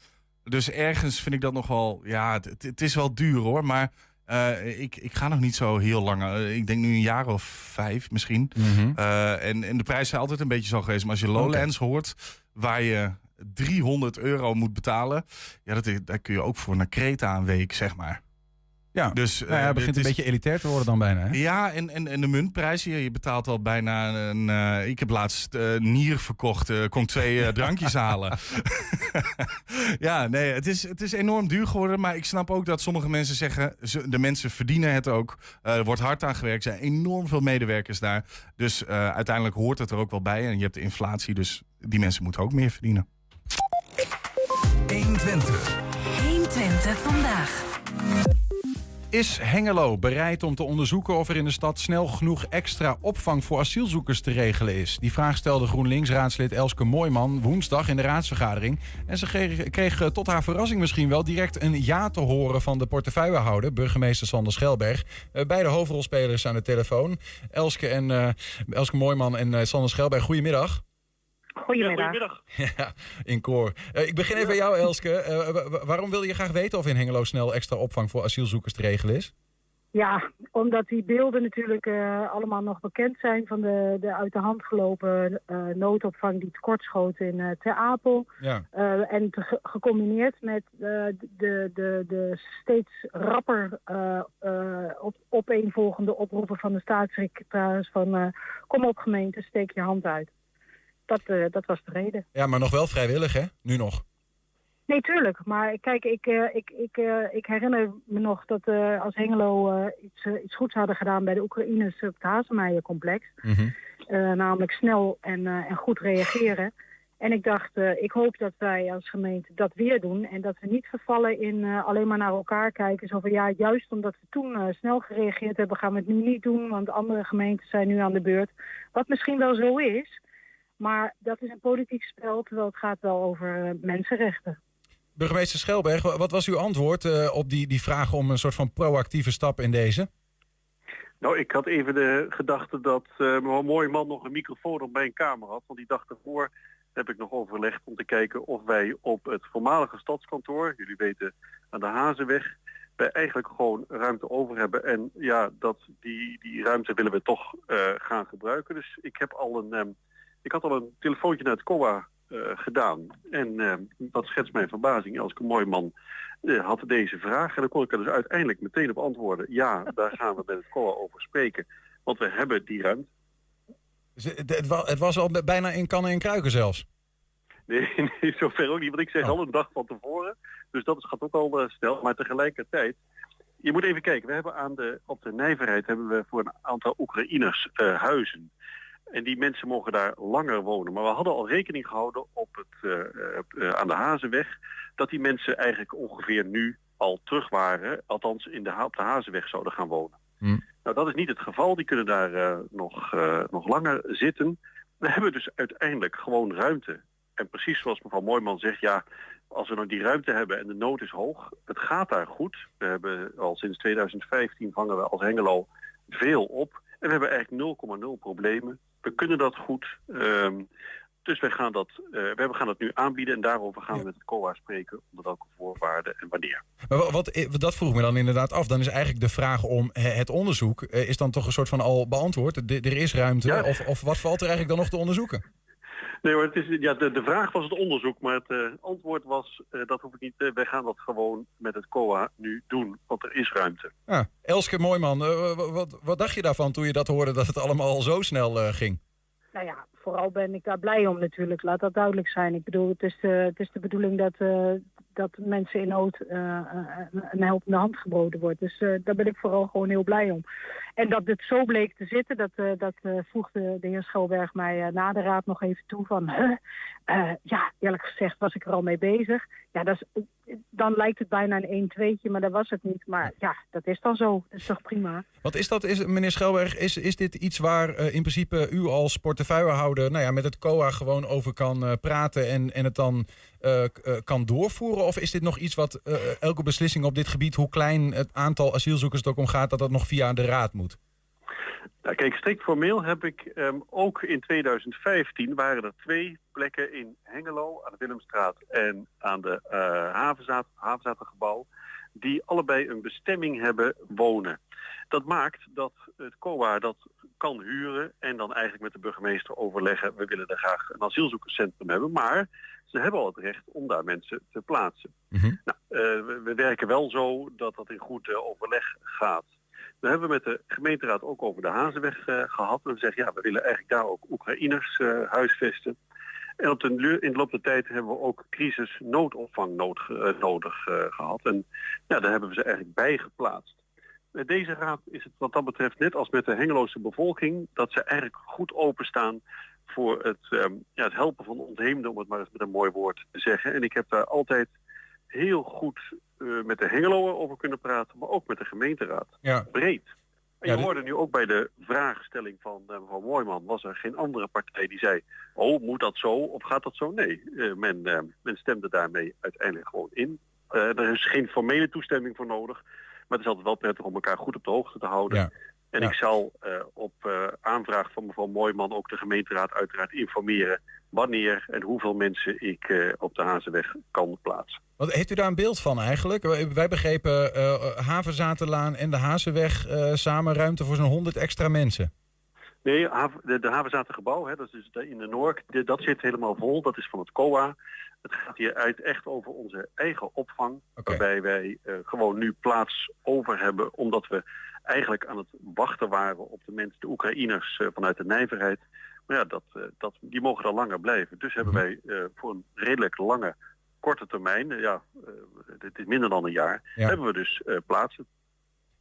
[SPEAKER 2] Dus ergens vind ik dat nog wel... Ja, het- het is wel duur hoor, maar... eh, ik, ik ga nog niet zo heel lang. eh, ik denk nu een jaar of vijf misschien. Eh, en, en de prijzen zijn altijd een beetje zo geweest. Maar als je Lowlands hoort, waar je 300 euro moet betalen... Ja, dat, daar kun je ook voor naar Kreta een week, zeg maar.
[SPEAKER 1] Ja,
[SPEAKER 2] Dus,
[SPEAKER 1] nou ja,
[SPEAKER 2] eh,
[SPEAKER 1] het begint een beetje elitair te worden dan bijna. Hè?
[SPEAKER 2] Ja, en, en, en de muntprijs, je, je betaalt al bijna een... eh, ik heb laatst eh, nier verkocht, eh, kon twee drankjes halen. ja, nee, het is, het is enorm duur geworden. Maar ik snap ook dat sommige mensen zeggen... ze- de mensen verdienen het ook. Eh, er wordt hard aan gewerkt, er zijn enorm veel medewerkers daar. Dus eh, uiteindelijk hoort het er ook wel bij. En je hebt de inflatie, dus die mensen moeten ook meer verdienen.
[SPEAKER 4] 120. 120 vandaag.
[SPEAKER 1] Is Hengelo bereid om te onderzoeken of er in de stad snel genoeg extra opvang voor asielzoekers te regelen is? Die vraag stelde GroenLinks-raadslid Elske Mooijman woensdag in de raadsvergadering. En ze kreeg, tot haar verrassing misschien wel direct een ja te horen van de portefeuillehouder, burgemeester Sander Schelberg. Eh, beide hoofdrolspelers aan de telefoon. Elske, en, eh, Elske en eh, Sander Schelberg, goedemiddag.
[SPEAKER 14] Goedemiddag.
[SPEAKER 1] Ja, in koor. Eh, ik begin even bij jou, Elske. Eh, wa- wa- waarom wil je graag weten of in Hengelo snel extra opvang voor asielzoekers te regelen is?
[SPEAKER 14] Ja, omdat die beelden natuurlijk eh, allemaal nog bekend zijn van de, de uit de hand gelopen eh, noodopvang die tekortschoot in eh Ter Apel.
[SPEAKER 1] Ja.
[SPEAKER 14] Eh, en te- gecombineerd met eh, de, de, de steeds rapper eh, eh, op, opeenvolgende oproepen van de staatssecretaris van eh, kom op gemeente, steek je hand uit. Dat, eh, dat was de reden.
[SPEAKER 1] Ja, maar nog wel vrijwillig, hè? Nu nog.
[SPEAKER 14] Nee, tuurlijk. Maar kijk, ik, eh, ik, ik, eh, ik herinner me nog dat als Hengelo iets, iets goeds hadden gedaan bij de Oekraïners op het Hazemeijer-complex. Eh, namelijk snel en, en goed reageren. En ik dacht, ik hoop dat wij als gemeente dat weer doen. En dat we niet vervallen in alleen maar naar elkaar kijken. Zo van ja, juist omdat we toen snel gereageerd hebben, gaan we het nu niet doen. Want andere gemeenten zijn nu aan de beurt. Wat misschien wel zo is. Maar dat is een politiek spel, terwijl het gaat wel over eh, mensenrechten.
[SPEAKER 1] Burgemeester Schelberg, wa- wat was uw antwoord eh, op die, die vraag om een soort van proactieve stap in deze?
[SPEAKER 15] Nou, ik had even de gedachte dat eh mijn mooie man nog een microfoon op mijn kamer had. Want die dag ervoor heb ik nog overlegd om te kijken of wij op het voormalige stadskantoor, jullie weten aan de Hazenweg, wij eigenlijk gewoon ruimte over hebben. En ja, dat, die, die ruimte willen we toch eh, gaan gebruiken. Dus ik heb al een, ehm, ik had al een telefoontje naar het COA eh, gedaan. En dat schetst mijn verbazing. Als ik een mooi man eh, had deze vraag. En dan kon ik er dus uiteindelijk meteen op antwoorden. Ja, daar gaan we met het COA over spreken. Want we hebben die ruimte.
[SPEAKER 1] Het, het wa- het was al bijna in kannen en kruiken zelfs.
[SPEAKER 15] Nee, nee, zover ook niet. Want ik zeg al een dag van tevoren. Dus dat gaat ook al eh, snel. Maar tegelijkertijd, je moet even kijken. We hebben aan de, op de Nijverheid hebben we voor een aantal Oekraïners eh, huizen. En die mensen mogen daar langer wonen. Maar we hadden al rekening gehouden op het, eh, eh, aan de Hazenweg... dat die mensen eigenlijk ongeveer nu al terug waren. Althans in de, op de Hazenweg zouden gaan wonen. Nou, dat is niet het geval. Die kunnen daar eh, nog, nog langer zitten. We hebben dus uiteindelijk gewoon ruimte. En precies zoals mevrouw Mooijman zegt, ja, als we nou die ruimte hebben en de nood is hoog, het gaat daar goed. We hebben al sinds 2015 vangen we als Hengelo veel op. En we hebben eigenlijk 0,0 problemen. We kunnen dat goed. Ehm, dus wij gaan dat, eh, we gaan dat nu aanbieden en daarover gaan we met het COA spreken. Onder welke voorwaarden en wanneer.
[SPEAKER 1] Maar wa- wat, eh, dat vroeg me dan inderdaad af. Dan is eigenlijk de vraag om he- het onderzoek... eh, is dan toch een soort van al beantwoord? De- er is ruimte.
[SPEAKER 15] Ja.
[SPEAKER 1] Of, of wat valt er eigenlijk dan nog te onderzoeken?
[SPEAKER 15] Nee hoor, het is, ja, de, de vraag was het onderzoek, maar het eh, antwoord was, eh, dat hoef ik niet, eh, wij gaan dat gewoon met het COA nu doen, want er is ruimte.
[SPEAKER 1] Ja. Elske Mooijman, eh, wa- wat, wat dacht je daarvan toen je dat hoorde dat het allemaal al zo snel eh, ging?
[SPEAKER 14] Nou ja, vooral ben ik daar blij om natuurlijk. Laat dat duidelijk zijn. Ik bedoel, het is de, het is de bedoeling dat, eh, dat mensen in nood een helpende hand geboden wordt. Dus eh, daar ben ik vooral gewoon heel blij om. En dat dit zo bleek te zitten, dat, eh, dat eh, voegde de heer Schelberg mij eh, na de raad nog even toe van... Ja, eerlijk gezegd was ik er al mee bezig. Ja, dat is, dan lijkt het bijna een 1-2'tje, maar dat was het niet. Maar ja, dat is dan zo. Dat is toch prima.
[SPEAKER 1] Wat is dat, is, meneer Schelberg, is, is dit iets waar in principe u als portefeuillehouder nou ja, met het COA gewoon over kan praten en, en het dan kan doorvoeren? Of is dit nog iets wat elke beslissing op dit gebied, hoe klein het aantal asielzoekers er ook om gaat, dat dat nog via de raad moet?
[SPEAKER 15] Nou, kijk, strikt formeel heb ik ehm, ook in 2015 waren er twee plekken in Hengelo, aan de Willemstraat en aan de eh Havenzaat, Havenzatengebouw, die allebei een bestemming hebben wonen. Dat maakt dat het COA dat kan huren en dan eigenlijk met de burgemeester overleggen, we willen daar graag een asielzoekerscentrum hebben, maar ze hebben al het recht om daar mensen te plaatsen. Nou, eh, we, we werken wel zo dat dat in goed eh, overleg gaat. We hebben met de gemeenteraad ook over de Hazenweg eh, gehad. En zeggen, ja, we willen eigenlijk daar ook Oekraïners eh, huisvesten. En de, in de loop der tijd hebben we ook crisis noodopvang nood, eh, nodig eh, gehad. En ja, daar hebben we ze eigenlijk bij geplaatst. Met deze raad is het wat dat betreft net als met de Hengeloze bevolking... dat ze eigenlijk goed openstaan voor het, ehm, ja, het helpen van ontheemden... om het maar eens met een mooi woord te zeggen. En ik heb daar altijd heel goed met de Hengeloer over kunnen praten... maar ook met de gemeenteraad.
[SPEAKER 1] Ja.
[SPEAKER 15] Breed. En je hoorde nu ook bij de vraagstelling van eh, mevrouw Mooijman... was er geen andere partij die zei... oh, moet dat zo of gaat dat zo? Nee, eh, men, eh, men stemde daarmee uiteindelijk gewoon in. Eh, er is geen formele toestemming voor nodig... maar het is altijd wel prettig om elkaar goed op de hoogte te houden.
[SPEAKER 1] Ja.
[SPEAKER 15] En
[SPEAKER 1] Ja.
[SPEAKER 15] ik zal eh, op eh, aanvraag van mevrouw Mooijman ook de gemeenteraad uiteraard informeren... wanneer en hoeveel mensen ik eh, op de Hazenweg kan plaatsen.
[SPEAKER 1] Wat heeft u daar een beeld van eigenlijk? Wij begrepen Havenzatenlaan en de Hazenweg samen ruimte voor zo'n 100 extra mensen.
[SPEAKER 15] Nee, de, de havenzatengebouw, hè, dat is dus in de Noord, de- dat zit helemaal vol. Dat is van het COA. Het gaat hier uit echt over onze eigen opvang. Waarbij wij gewoon nu plaats over hebben. Omdat we eigenlijk aan het wachten waren op de mensen, de Oekraïners vanuit de nijverheid. Maar ja, dat, eh, dat, die mogen er langer blijven. Dus hebben wij eh, voor een redelijk lange, korte termijn, eh, ja, dit is minder dan een jaar,
[SPEAKER 1] Ja.
[SPEAKER 15] hebben we dus plaatsen.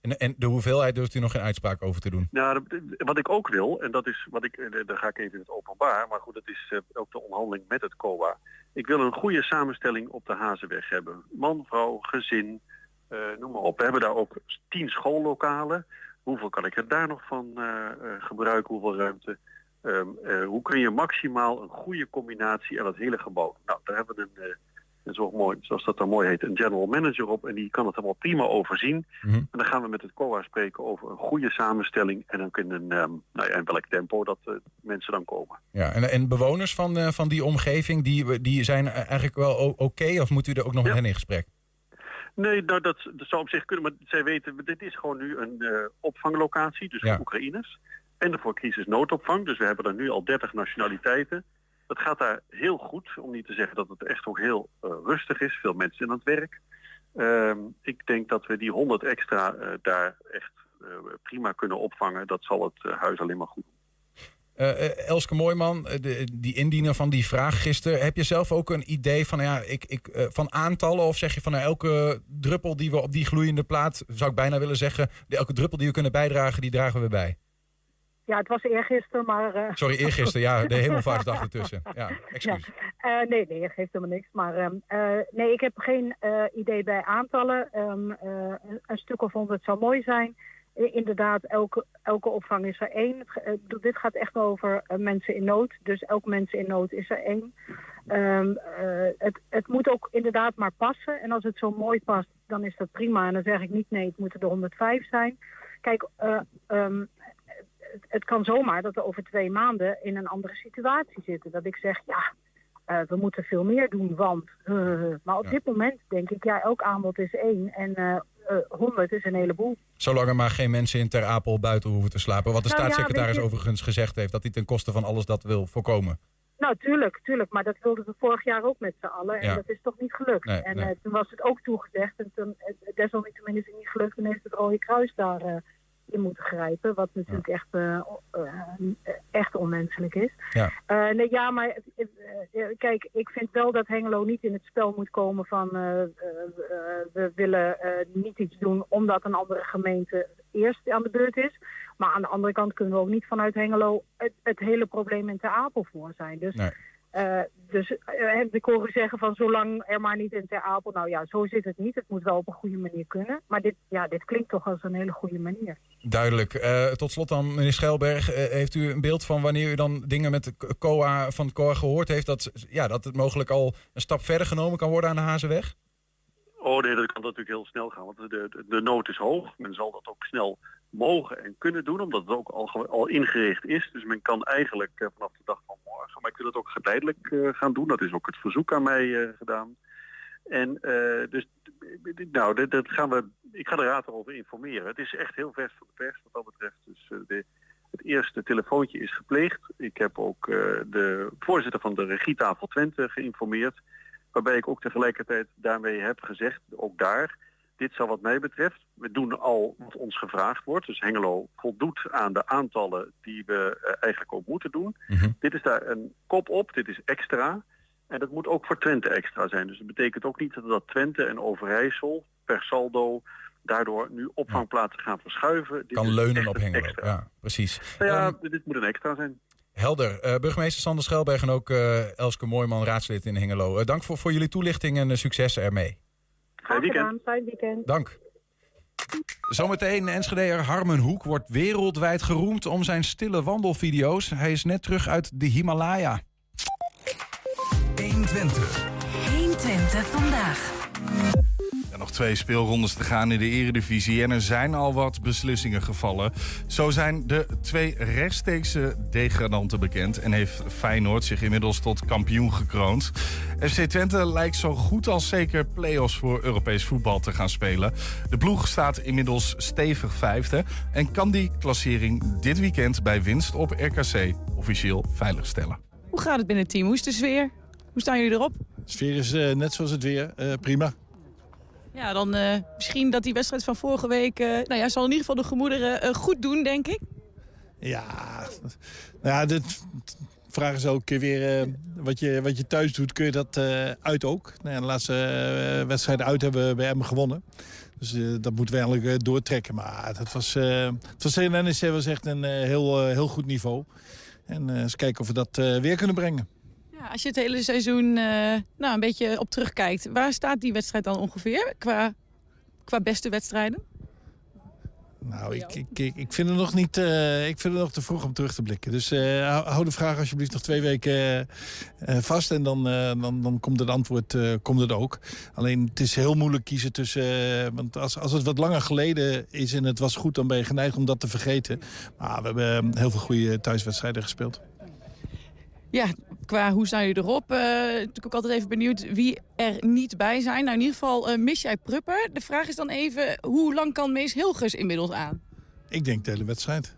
[SPEAKER 1] En, en de hoeveelheid durft u nog geen uitspraak over te doen?
[SPEAKER 15] Nou, wat ik ook wil, en dat is wat ik, daar ga ik even in het openbaar, maar goed, dat is ook de onderhandeling met het COA. Ik wil een goede samenstelling op de Hazenweg hebben. Man, vrouw, gezin, noem maar op. We hebben daar ook tien schoollokalen. Hoeveel kan ik er daar nog van gebruiken? Hoeveel ruimte? Ehm, eh, hoe kun je maximaal een goede combinatie aan het hele gebouw? Nou, daar hebben we een, eh, een zo mooi, zoals dat dan mooi heet, een general manager op. En die kan het helemaal prima overzien. En dan gaan we met het COA spreken over een goede samenstelling. En dan kunnen, ehm, nou ja, in welk tempo dat eh, mensen dan komen.
[SPEAKER 1] Ja, en, en bewoners van, van die omgeving, die, die zijn eigenlijk wel oké? of moet u er ook nog met hen in gesprek?
[SPEAKER 15] Nee, nou, dat, dat zou op zich kunnen. Maar zij weten, dit is gewoon nu een opvanglocatie, dus
[SPEAKER 1] Ja.
[SPEAKER 15] voor Oekraïners. En voor crisisnoodopvang. Dus we hebben er nu al 30 nationaliteiten. Dat gaat daar heel goed, om niet te zeggen dat het echt ook heel eh, rustig is. Veel mensen aan het werk. Ehm, ik denk dat we die 100 extra eh, daar echt eh, prima kunnen opvangen. Dat zal het huis alleen maar goed doen.
[SPEAKER 1] Elske Mooijman, de, die indiener van die vraag gisteren. Heb je zelf ook een idee van, ja, ik, ik, van aantallen? Of zeg je van nou, elke druppel die we op die gloeiende plaat, zou ik bijna willen zeggen, elke druppel die we kunnen bijdragen, die dragen we bij?
[SPEAKER 14] Ja, het was eergisteren, maar... eh,
[SPEAKER 1] Sorry, eergisteren, ja, de hemelvaartsdag ertussen. Ja, excuus.
[SPEAKER 14] Eh, nee, nee, geeft helemaal niks. Maar ehm, eh, nee, ik heb geen idee bij aantallen. Ehm, eh, een, stuk of honderd zou mooi zijn. Inderdaad, elke, elke opvang is er één. Dit gaat echt over mensen in nood. Dus elk mensen in nood is er één. Ehm, eh, het, het moet ook inderdaad maar passen. En als het zo mooi past, dan is dat prima. En dan zeg ik niet, nee, het moeten er 105 zijn. Kijk, eh, ehm, het, het kan zomaar dat we over twee maanden in een andere situatie zitten. Dat ik zeg, ja, eh, we moeten veel meer doen, want... eh, maar op dit moment denk ik, ja, elk aanbod is één en eh 100 is een heleboel.
[SPEAKER 1] Zolang er maar geen mensen in Ter Apel buiten hoeven te slapen. Wat de
[SPEAKER 14] Nou
[SPEAKER 1] staatssecretaris
[SPEAKER 14] je-
[SPEAKER 1] overigens gezegd heeft, dat hij ten koste van alles dat wil voorkomen.
[SPEAKER 14] Nou, tuurlijk, tuurlijk. Maar dat wilden we vorig jaar ook met z'n allen. En
[SPEAKER 1] Ja.
[SPEAKER 14] dat is toch niet gelukt.
[SPEAKER 1] Nee,
[SPEAKER 14] en
[SPEAKER 1] nee.
[SPEAKER 14] toen was het ook toegezegd. En toen, desalniettemin is het niet gelukt. En heeft het Rode Kruis daar in moeten grijpen. Wat natuurlijk echt, eh, echt onmenselijk is.
[SPEAKER 1] Ja.
[SPEAKER 14] Eh, nee, ja, maar kijk, ik vind wel dat Hengelo niet in het spel moet komen van we willen niet iets doen omdat een andere gemeente eerst aan de beurt is. Maar aan de andere kant kunnen we ook niet vanuit Hengelo het, het hele probleem in Ter Apel voor zijn. Dus,
[SPEAKER 1] Nee.
[SPEAKER 14] Eh, dus eh, ik hoor u zeggen van zolang er maar niet in Ter Apel. Nou ja, zo zit het niet. Het moet wel op een goede manier kunnen. Maar dit, ja, dit klinkt toch als een hele goede manier.
[SPEAKER 1] Duidelijk. Eh, tot slot dan, meneer Schelberg. heeft u een beeld van wanneer u dan dingen met de COA, van het COA gehoord heeft... Dat, ja, dat het mogelijk al een stap verder genomen kan worden aan de Hazenweg?
[SPEAKER 15] Oh nee, dat kan natuurlijk heel snel gaan, want de, de, de nood is hoog. Men zal dat ook snel mogen en kunnen doen, omdat het ook al, al ingericht is. Dus men kan eigenlijk eh, vanaf de dag van morgen, maar ik wil het ook geleidelijk eh, gaan doen. Dat is ook het verzoek aan mij eh, gedaan. En dus, nou, dat, gaan we, ik ga de raad erover informeren. Het is echt heel vers van de pers wat dat betreft. Dus de, Het eerste telefoontje is gepleegd. Ik heb ook de voorzitter van de regietafel Twente geïnformeerd. Waarbij ik ook tegelijkertijd daarmee heb gezegd, ook daar, dit zal wat mij betreft, we doen al wat ons gevraagd wordt. Dus Hengelo voldoet aan de aantallen die we eh, eigenlijk ook moeten doen. Dit is daar een kop op, dit is extra. En dat moet ook voor Twente extra zijn. Dus dat betekent ook niet dat, dat Twente en Overijssel per saldo daardoor nu opvangplaatsen gaan verschuiven. Dit
[SPEAKER 1] Kan leunen op Hengelo.
[SPEAKER 15] extra.
[SPEAKER 1] Ja, precies.
[SPEAKER 15] Nou ja,
[SPEAKER 1] Ehm,
[SPEAKER 15] dit moet een extra zijn.
[SPEAKER 1] helder. Eh, burgemeester Sander Schelberg en ook eh, Elske Mooijman, raadslid in Hengelo. Dank voor, voor jullie toelichting en succes ermee.
[SPEAKER 14] Graag gedaan. Fijn weekend.
[SPEAKER 1] Dank. Zometeen Enschedeer Harmen Hoek wordt wereldwijd geroemd om zijn stille wandelvideo's. Hij is net terug uit de Himalaya.
[SPEAKER 4] 120. 120 vandaag.
[SPEAKER 2] Nog twee speelrondes te gaan in de eredivisie en er zijn al wat beslissingen gevallen. Zo zijn de twee rechtstreekse degradanten bekend en heeft Feyenoord zich inmiddels tot kampioen gekroond. FC Twente lijkt zo goed als zeker play-offs voor Europees voetbal te gaan spelen. De ploeg staat inmiddels stevig vijfde en kan die klassering dit weekend bij winst op RKC officieel veiligstellen.
[SPEAKER 16] Hoe gaat het binnen het team? Hoe is de sfeer? Hoe staan jullie erop?
[SPEAKER 17] De sfeer is eh, net zoals het weer. eh, prima.
[SPEAKER 16] Ja, dan eh, misschien dat die wedstrijd van vorige week... eh, nou ja, zal in ieder geval de gemoederen eh, goed doen, denk ik.
[SPEAKER 17] Ja, nou ja, dit vragen ze keer weer wat, je, wat je thuis doet, kun je dat uit ook. Nou ja, de laatste wedstrijden uit hebben we bij Emmen gewonnen. Dus dat moeten we eigenlijk doortrekken. Maar dat was, het was NEC was echt een heel, heel goed niveau. En eens kijken of we dat weer kunnen brengen.
[SPEAKER 16] Ja, als je het hele seizoen eh, nou, een beetje op terugkijkt... waar staat die wedstrijd dan ongeveer qua, qua beste wedstrijden?
[SPEAKER 17] Nou, ik, ik, ik, ik vind het nog niet. eh, ik vind het nog te vroeg om terug te blikken. Dus eh, hou, de vraag alsjeblieft nog twee weken vast. En dan, dan, dan komt het antwoord komt het ook. Alleen het is heel moeilijk kiezen tussen. want als, als het wat langer geleden is en het was goed, dan ben je geneigd om dat te vergeten. Maar we hebben heel veel goede thuiswedstrijden gespeeld.
[SPEAKER 16] Ja, qua hoe staan jullie erop? Eh natuurlijk ook altijd even benieuwd wie er niet bij zijn. Nou, in ieder geval eh, mis jij Prupper. De vraag is dan even, hoe lang kan Mees Hilgers inmiddels aan?
[SPEAKER 17] Ik denk de hele wedstrijd.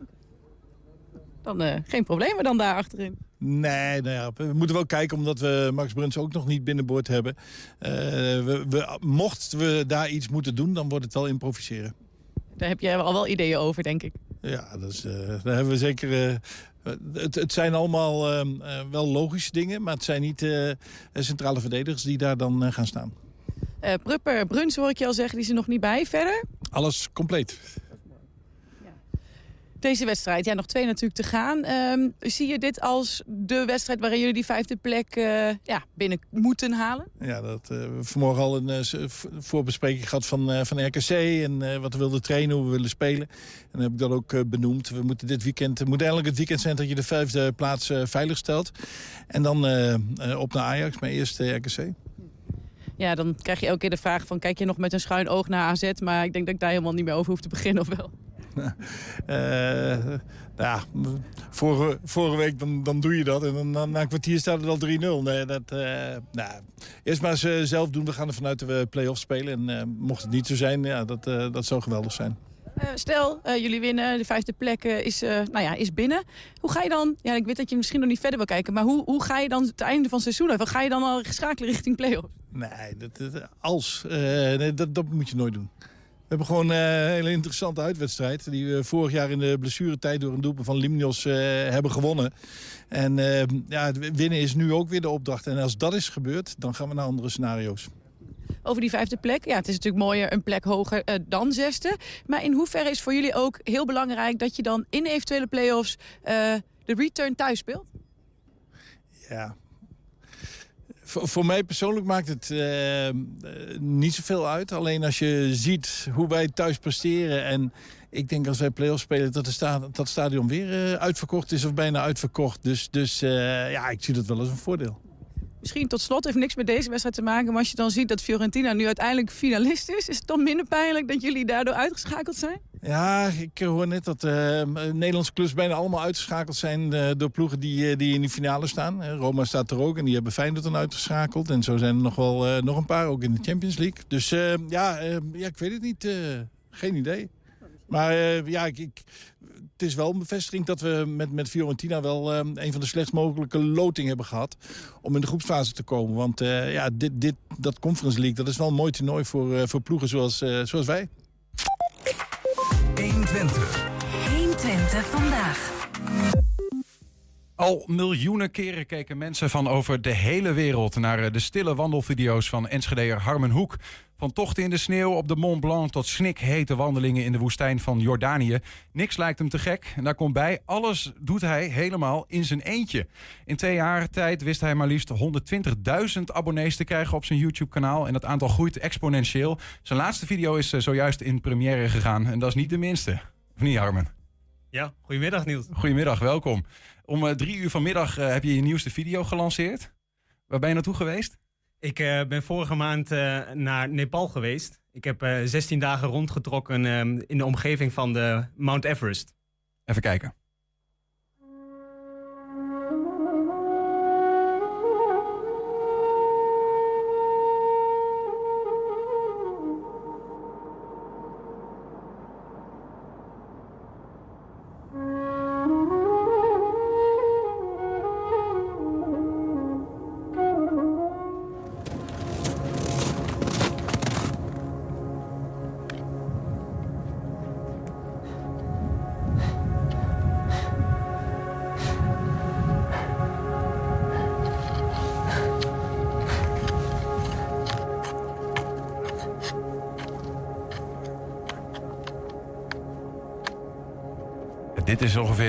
[SPEAKER 16] Dan eh, geen problemen dan daar achterin.
[SPEAKER 17] Nee, nou ja, we moeten wel kijken omdat we Max Bruns ook nog niet binnenboord hebben. Eh, we, we daar iets moeten doen, dan wordt het wel improviseren.
[SPEAKER 16] Daar heb jij al wel ideeën over, denk ik.
[SPEAKER 17] Ja, dat is, eh, daar hebben we zeker. eh, het, het zijn allemaal eh, eh, wel logische dingen, maar het zijn niet centrale verdedigers die daar dan gaan staan.
[SPEAKER 16] Prupper, Bruns hoor ik je al zeggen, die is er nog niet bij. Verder,
[SPEAKER 17] Alles compleet.
[SPEAKER 16] Deze wedstrijd, ja, nog twee natuurlijk te gaan. Ehm, zie je dit als de wedstrijd waarin jullie die vijfde plek eh, ja, binnen moeten halen?
[SPEAKER 17] Ja, dat, eh, we hebben vanmorgen al een eh, voorbespreking gehad van, van RKC en wat we wilden trainen, hoe we willen spelen. En dan heb ik dat ook benoemd. We moeten dit weekend, het moet eigenlijk het weekend zijn dat je de vijfde plaats veilig stelt. En dan op naar Ajax, maar eerst RKC.
[SPEAKER 16] Ja, dan krijg je elke keer de vraag van, kijk je nog met een schuin oog naar AZ? Maar ik denk dat ik daar helemaal niet meer over hoef te beginnen, of wel?
[SPEAKER 17] Eh, nou ja, vorige, vorige week dan, dan doe je dat en dan, na een kwartier staat het al 3-0. Nee, dat, eh, nou, eerst maar eens eh, zelf doen. We gaan ervan uit dat we play-offs spelen. En mocht het niet zo zijn, ja, dat, dat zou geweldig zijn.
[SPEAKER 16] Stel, jullie winnen, de vijfde plek is, nou ja, is binnen. Hoe ga je dan, ja, ik weet dat je misschien nog niet verder wil kijken... maar hoe, hoe ga je dan het einde van het seizoen? Wat ga je dan al schakelen richting play-off?
[SPEAKER 17] Nee, dat, dat- als. nee, dat, dat moet je nooit doen. We hebben gewoon eh, een hele interessante uitwedstrijd. Die we vorig jaar in de blessuretijd door een doelpunt van Limnios eh, hebben gewonnen. En eh, ja, winnen is nu ook weer de opdracht. En als dat is gebeurd, dan gaan we naar andere scenario's.
[SPEAKER 16] Over die vijfde plek, ja, het is natuurlijk mooier een plek hoger dan zesde. Maar in hoeverre is voor jullie ook heel belangrijk... dat je dan in eventuele play-offs de return thuis speelt?
[SPEAKER 17] Ja. Voor, mij persoonlijk maakt het eh, niet zoveel uit. Alleen als je ziet hoe wij thuis presteren... en ik denk als wij play-offs spelen dat, de dat het stadion weer eh, uitverkocht is... of bijna uitverkocht. Dus, dus ja, ik zie dat wel als een voordeel.
[SPEAKER 16] Misschien tot slot, heeft niks met deze wedstrijd te maken... maar als je dan ziet dat Fiorentina nu uiteindelijk finalist is... is het dan minder pijnlijk dat jullie daardoor uitgeschakeld zijn?
[SPEAKER 17] Ja, ik hoor net dat eh Nederlandse clubs bijna allemaal uitgeschakeld zijn... eh, door ploegen die, eh, die in de finale staan. Eh, Roma staat er ook en die hebben Feyenoord dan uitgeschakeld. En zo zijn er nog wel eh, nog een paar, ook in de Champions League. Dus eh, ja, eh, ja, ik weet het niet. eh, geen idee. Maar eh, ja, ik- het is wel een bevestiging dat we met, met Fiorentina wel eh, een van de slechtst mogelijke loting hebben gehad. Om in de groepsfase te komen. Want eh, ja, dit, dit, dat Conference League, dat is wel een mooi toernooi voor, eh, voor ploegen zoals, eh, zoals wij.
[SPEAKER 4] 120. 120 vandaag.
[SPEAKER 1] Al miljoenen keren keken mensen van over de hele wereld naar eh, de stille wandelvideo's van Enschedeer Harmen Hoek. Van tochten in de sneeuw op de Mont Blanc tot snikhete wandelingen in de woestijn van Jordanië. Niks lijkt hem te gek. En daar komt bij, alles doet hij helemaal in zijn eentje. In twee jaar tijd wist hij maar liefst 120.000 abonnees te krijgen op zijn YouTube-kanaal. En dat aantal groeit exponentieel. Zijn laatste video is eh, zojuist in première gegaan. En dat is niet de minste. Of niet, Harmen?
[SPEAKER 18] Ja, goedemiddag Niels.
[SPEAKER 1] Goedemiddag, welkom. Om eh, drie uur vanmiddag eh, heb je je nieuwste video gelanceerd. Waar ben je naartoe geweest?
[SPEAKER 18] Ik eh, ben vorige maand naar Nepal geweest. Ik heb eh 16 dagen rondgetrokken ehm, in de omgeving van de Mount Everest.
[SPEAKER 1] Even kijken.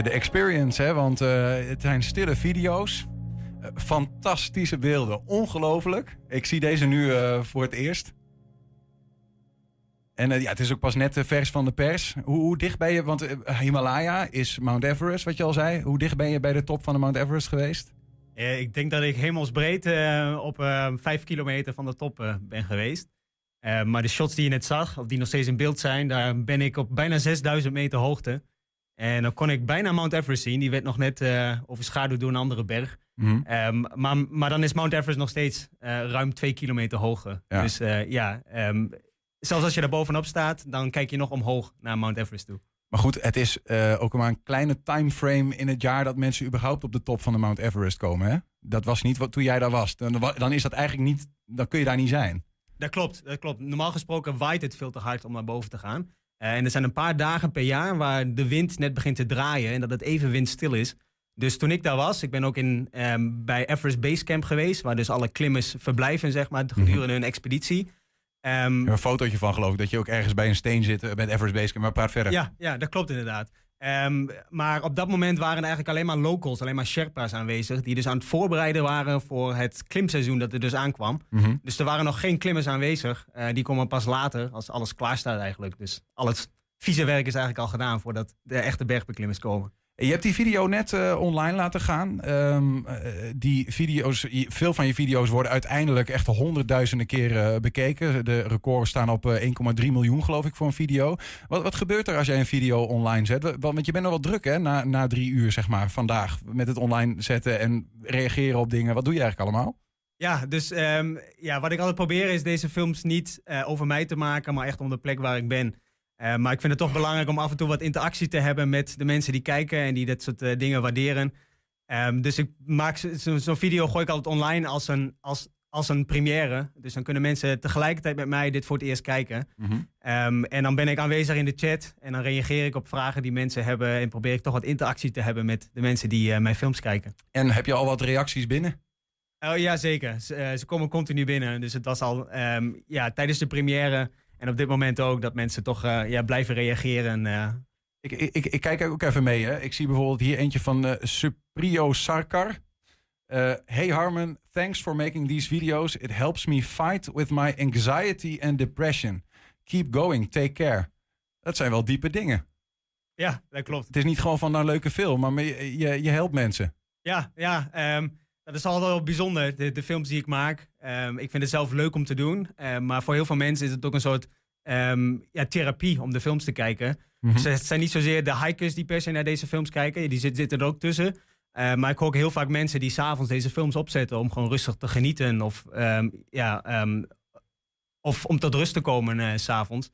[SPEAKER 1] De experience, hè? want eh, het zijn stille video's. Eh, fantastische beelden, ongelooflijk. Ik zie deze nu eh, voor het eerst. En ja, het is ook pas net vers van de pers. Hoe, dicht ben je, want Himalaya is Mount Everest, wat je al zei. Hoe dicht ben je bij de top van de Mount Everest geweest?
[SPEAKER 18] Ik denk dat ik hemelsbreed op 5 kilometer van de top ben geweest. Maar de shots die je net zag, of die nog steeds in beeld zijn, daar ben ik op bijna 6000 meter hoogte. En dan kon ik bijna Mount Everest zien. Die werd nog net eh, overschaduwd door een andere berg.
[SPEAKER 1] Mhm.
[SPEAKER 18] Ehm, maar, maar dan is Mount Everest nog steeds eh, ruim 2 kilometer hoger.
[SPEAKER 1] Ja.
[SPEAKER 18] Dus eh, ja, ehm, zelfs als je daar bovenop staat, dan kijk je nog omhoog naar Mount Everest toe.
[SPEAKER 1] Maar goed, het is ook maar een kleine timeframe in het jaar dat mensen überhaupt op de top van de Mount Everest komen. Hè? Dat was niet wat toen jij daar was. Dan, dan is dat eigenlijk niet, dan kun je daar niet zijn.
[SPEAKER 18] Dat klopt, dat klopt. Normaal gesproken waait het veel te hard om naar boven te gaan. En er zijn een paar dagen per jaar waar de wind net begint te draaien en dat het even windstil is. Dus toen ik daar was, ik ben ook in, ehm, bij Everest Base Camp geweest, waar dus alle klimmers verblijven, zeg maar, gedurende hun expeditie.
[SPEAKER 1] Heb een fotootje van geloof ik, dat je ook ergens bij een steen zit met Everest Base Camp, maar praat verder.
[SPEAKER 18] Ja, ja, dat klopt inderdaad. Ehm, maar op dat moment waren er eigenlijk alleen maar locals, alleen maar Sherpa's aanwezig, die dus aan het voorbereiden waren voor het klimseizoen dat er dus aankwam.
[SPEAKER 1] Mhm.
[SPEAKER 18] Dus er waren nog geen klimmers aanwezig. Eh, die komen pas later, als alles klaar staat eigenlijk. Dus al het vieze werk is eigenlijk al gedaan voordat de echte bergbeklimmers komen.
[SPEAKER 1] Je hebt die video net eh, online laten gaan. Ehm, eh, die video's, veel van je video's worden uiteindelijk echt honderdduizenden keren eh, bekeken. De records staan op eh, 1,3 miljoen, geloof ik, voor een video. Wat, wat gebeurt er als jij een video online zet? Wa- Want je bent nog wel druk, hè, na, na drie uur, zeg maar, vandaag. Met het online zetten en reageren op dingen. Wat doe je eigenlijk allemaal?
[SPEAKER 18] Ja, dus ehm, ja, wat ik altijd probeer is deze films niet over mij te maken, maar echt om de plek waar ik ben. Eh, maar ik vind het toch belangrijk om af en toe wat interactie te hebben met de mensen die kijken en die dit soort eh, dingen waarderen. Ehm, dus ik maak zo- zo- zo'n video gooi ik altijd online als een, als, als een première. Dus dan kunnen mensen tegelijkertijd met mij dit voor het eerst kijken. Ehm, en dan ben ik aanwezig in de chat en dan reageer ik op vragen die mensen hebben en probeer ik toch wat interactie te hebben met de mensen die eh, mijn films kijken.
[SPEAKER 1] En heb je al wat reacties binnen?
[SPEAKER 18] Oh ja, zeker. Ze, ze komen continu binnen. Dus het was al ehm, ja, tijdens de première en op dit moment ook dat mensen toch eh, ja, blijven reageren. eh.
[SPEAKER 1] Ik, ik, ik, kijk ook even mee. Hè. Ik zie bijvoorbeeld hier eentje van eh Suprio Sarkar. Hey Harmon, thanks for making these videos. It helps me fight with my anxiety and depression. Keep going, take care. Dat zijn wel diepe dingen.
[SPEAKER 18] Ja, dat klopt.
[SPEAKER 1] Het is niet gewoon van nou leuke film, maar je, je, je helpt mensen.
[SPEAKER 18] Ja, ja ehm, dat is altijd wel bijzonder, de, de films die ik maak. Ehm, ik vind het zelf leuk om te doen. ehm, maar voor heel veel mensen is het ook een soort ehm, ja, therapie om de films te kijken. Dus het zijn niet zozeer de hikers die per se naar deze films kijken. Die zit- zitten er ook tussen. Eh, maar ik hoor ook heel vaak mensen die s'avonds deze films opzetten om gewoon rustig te genieten. Of, ja, of om tot rust te komen eh, s s'avonds.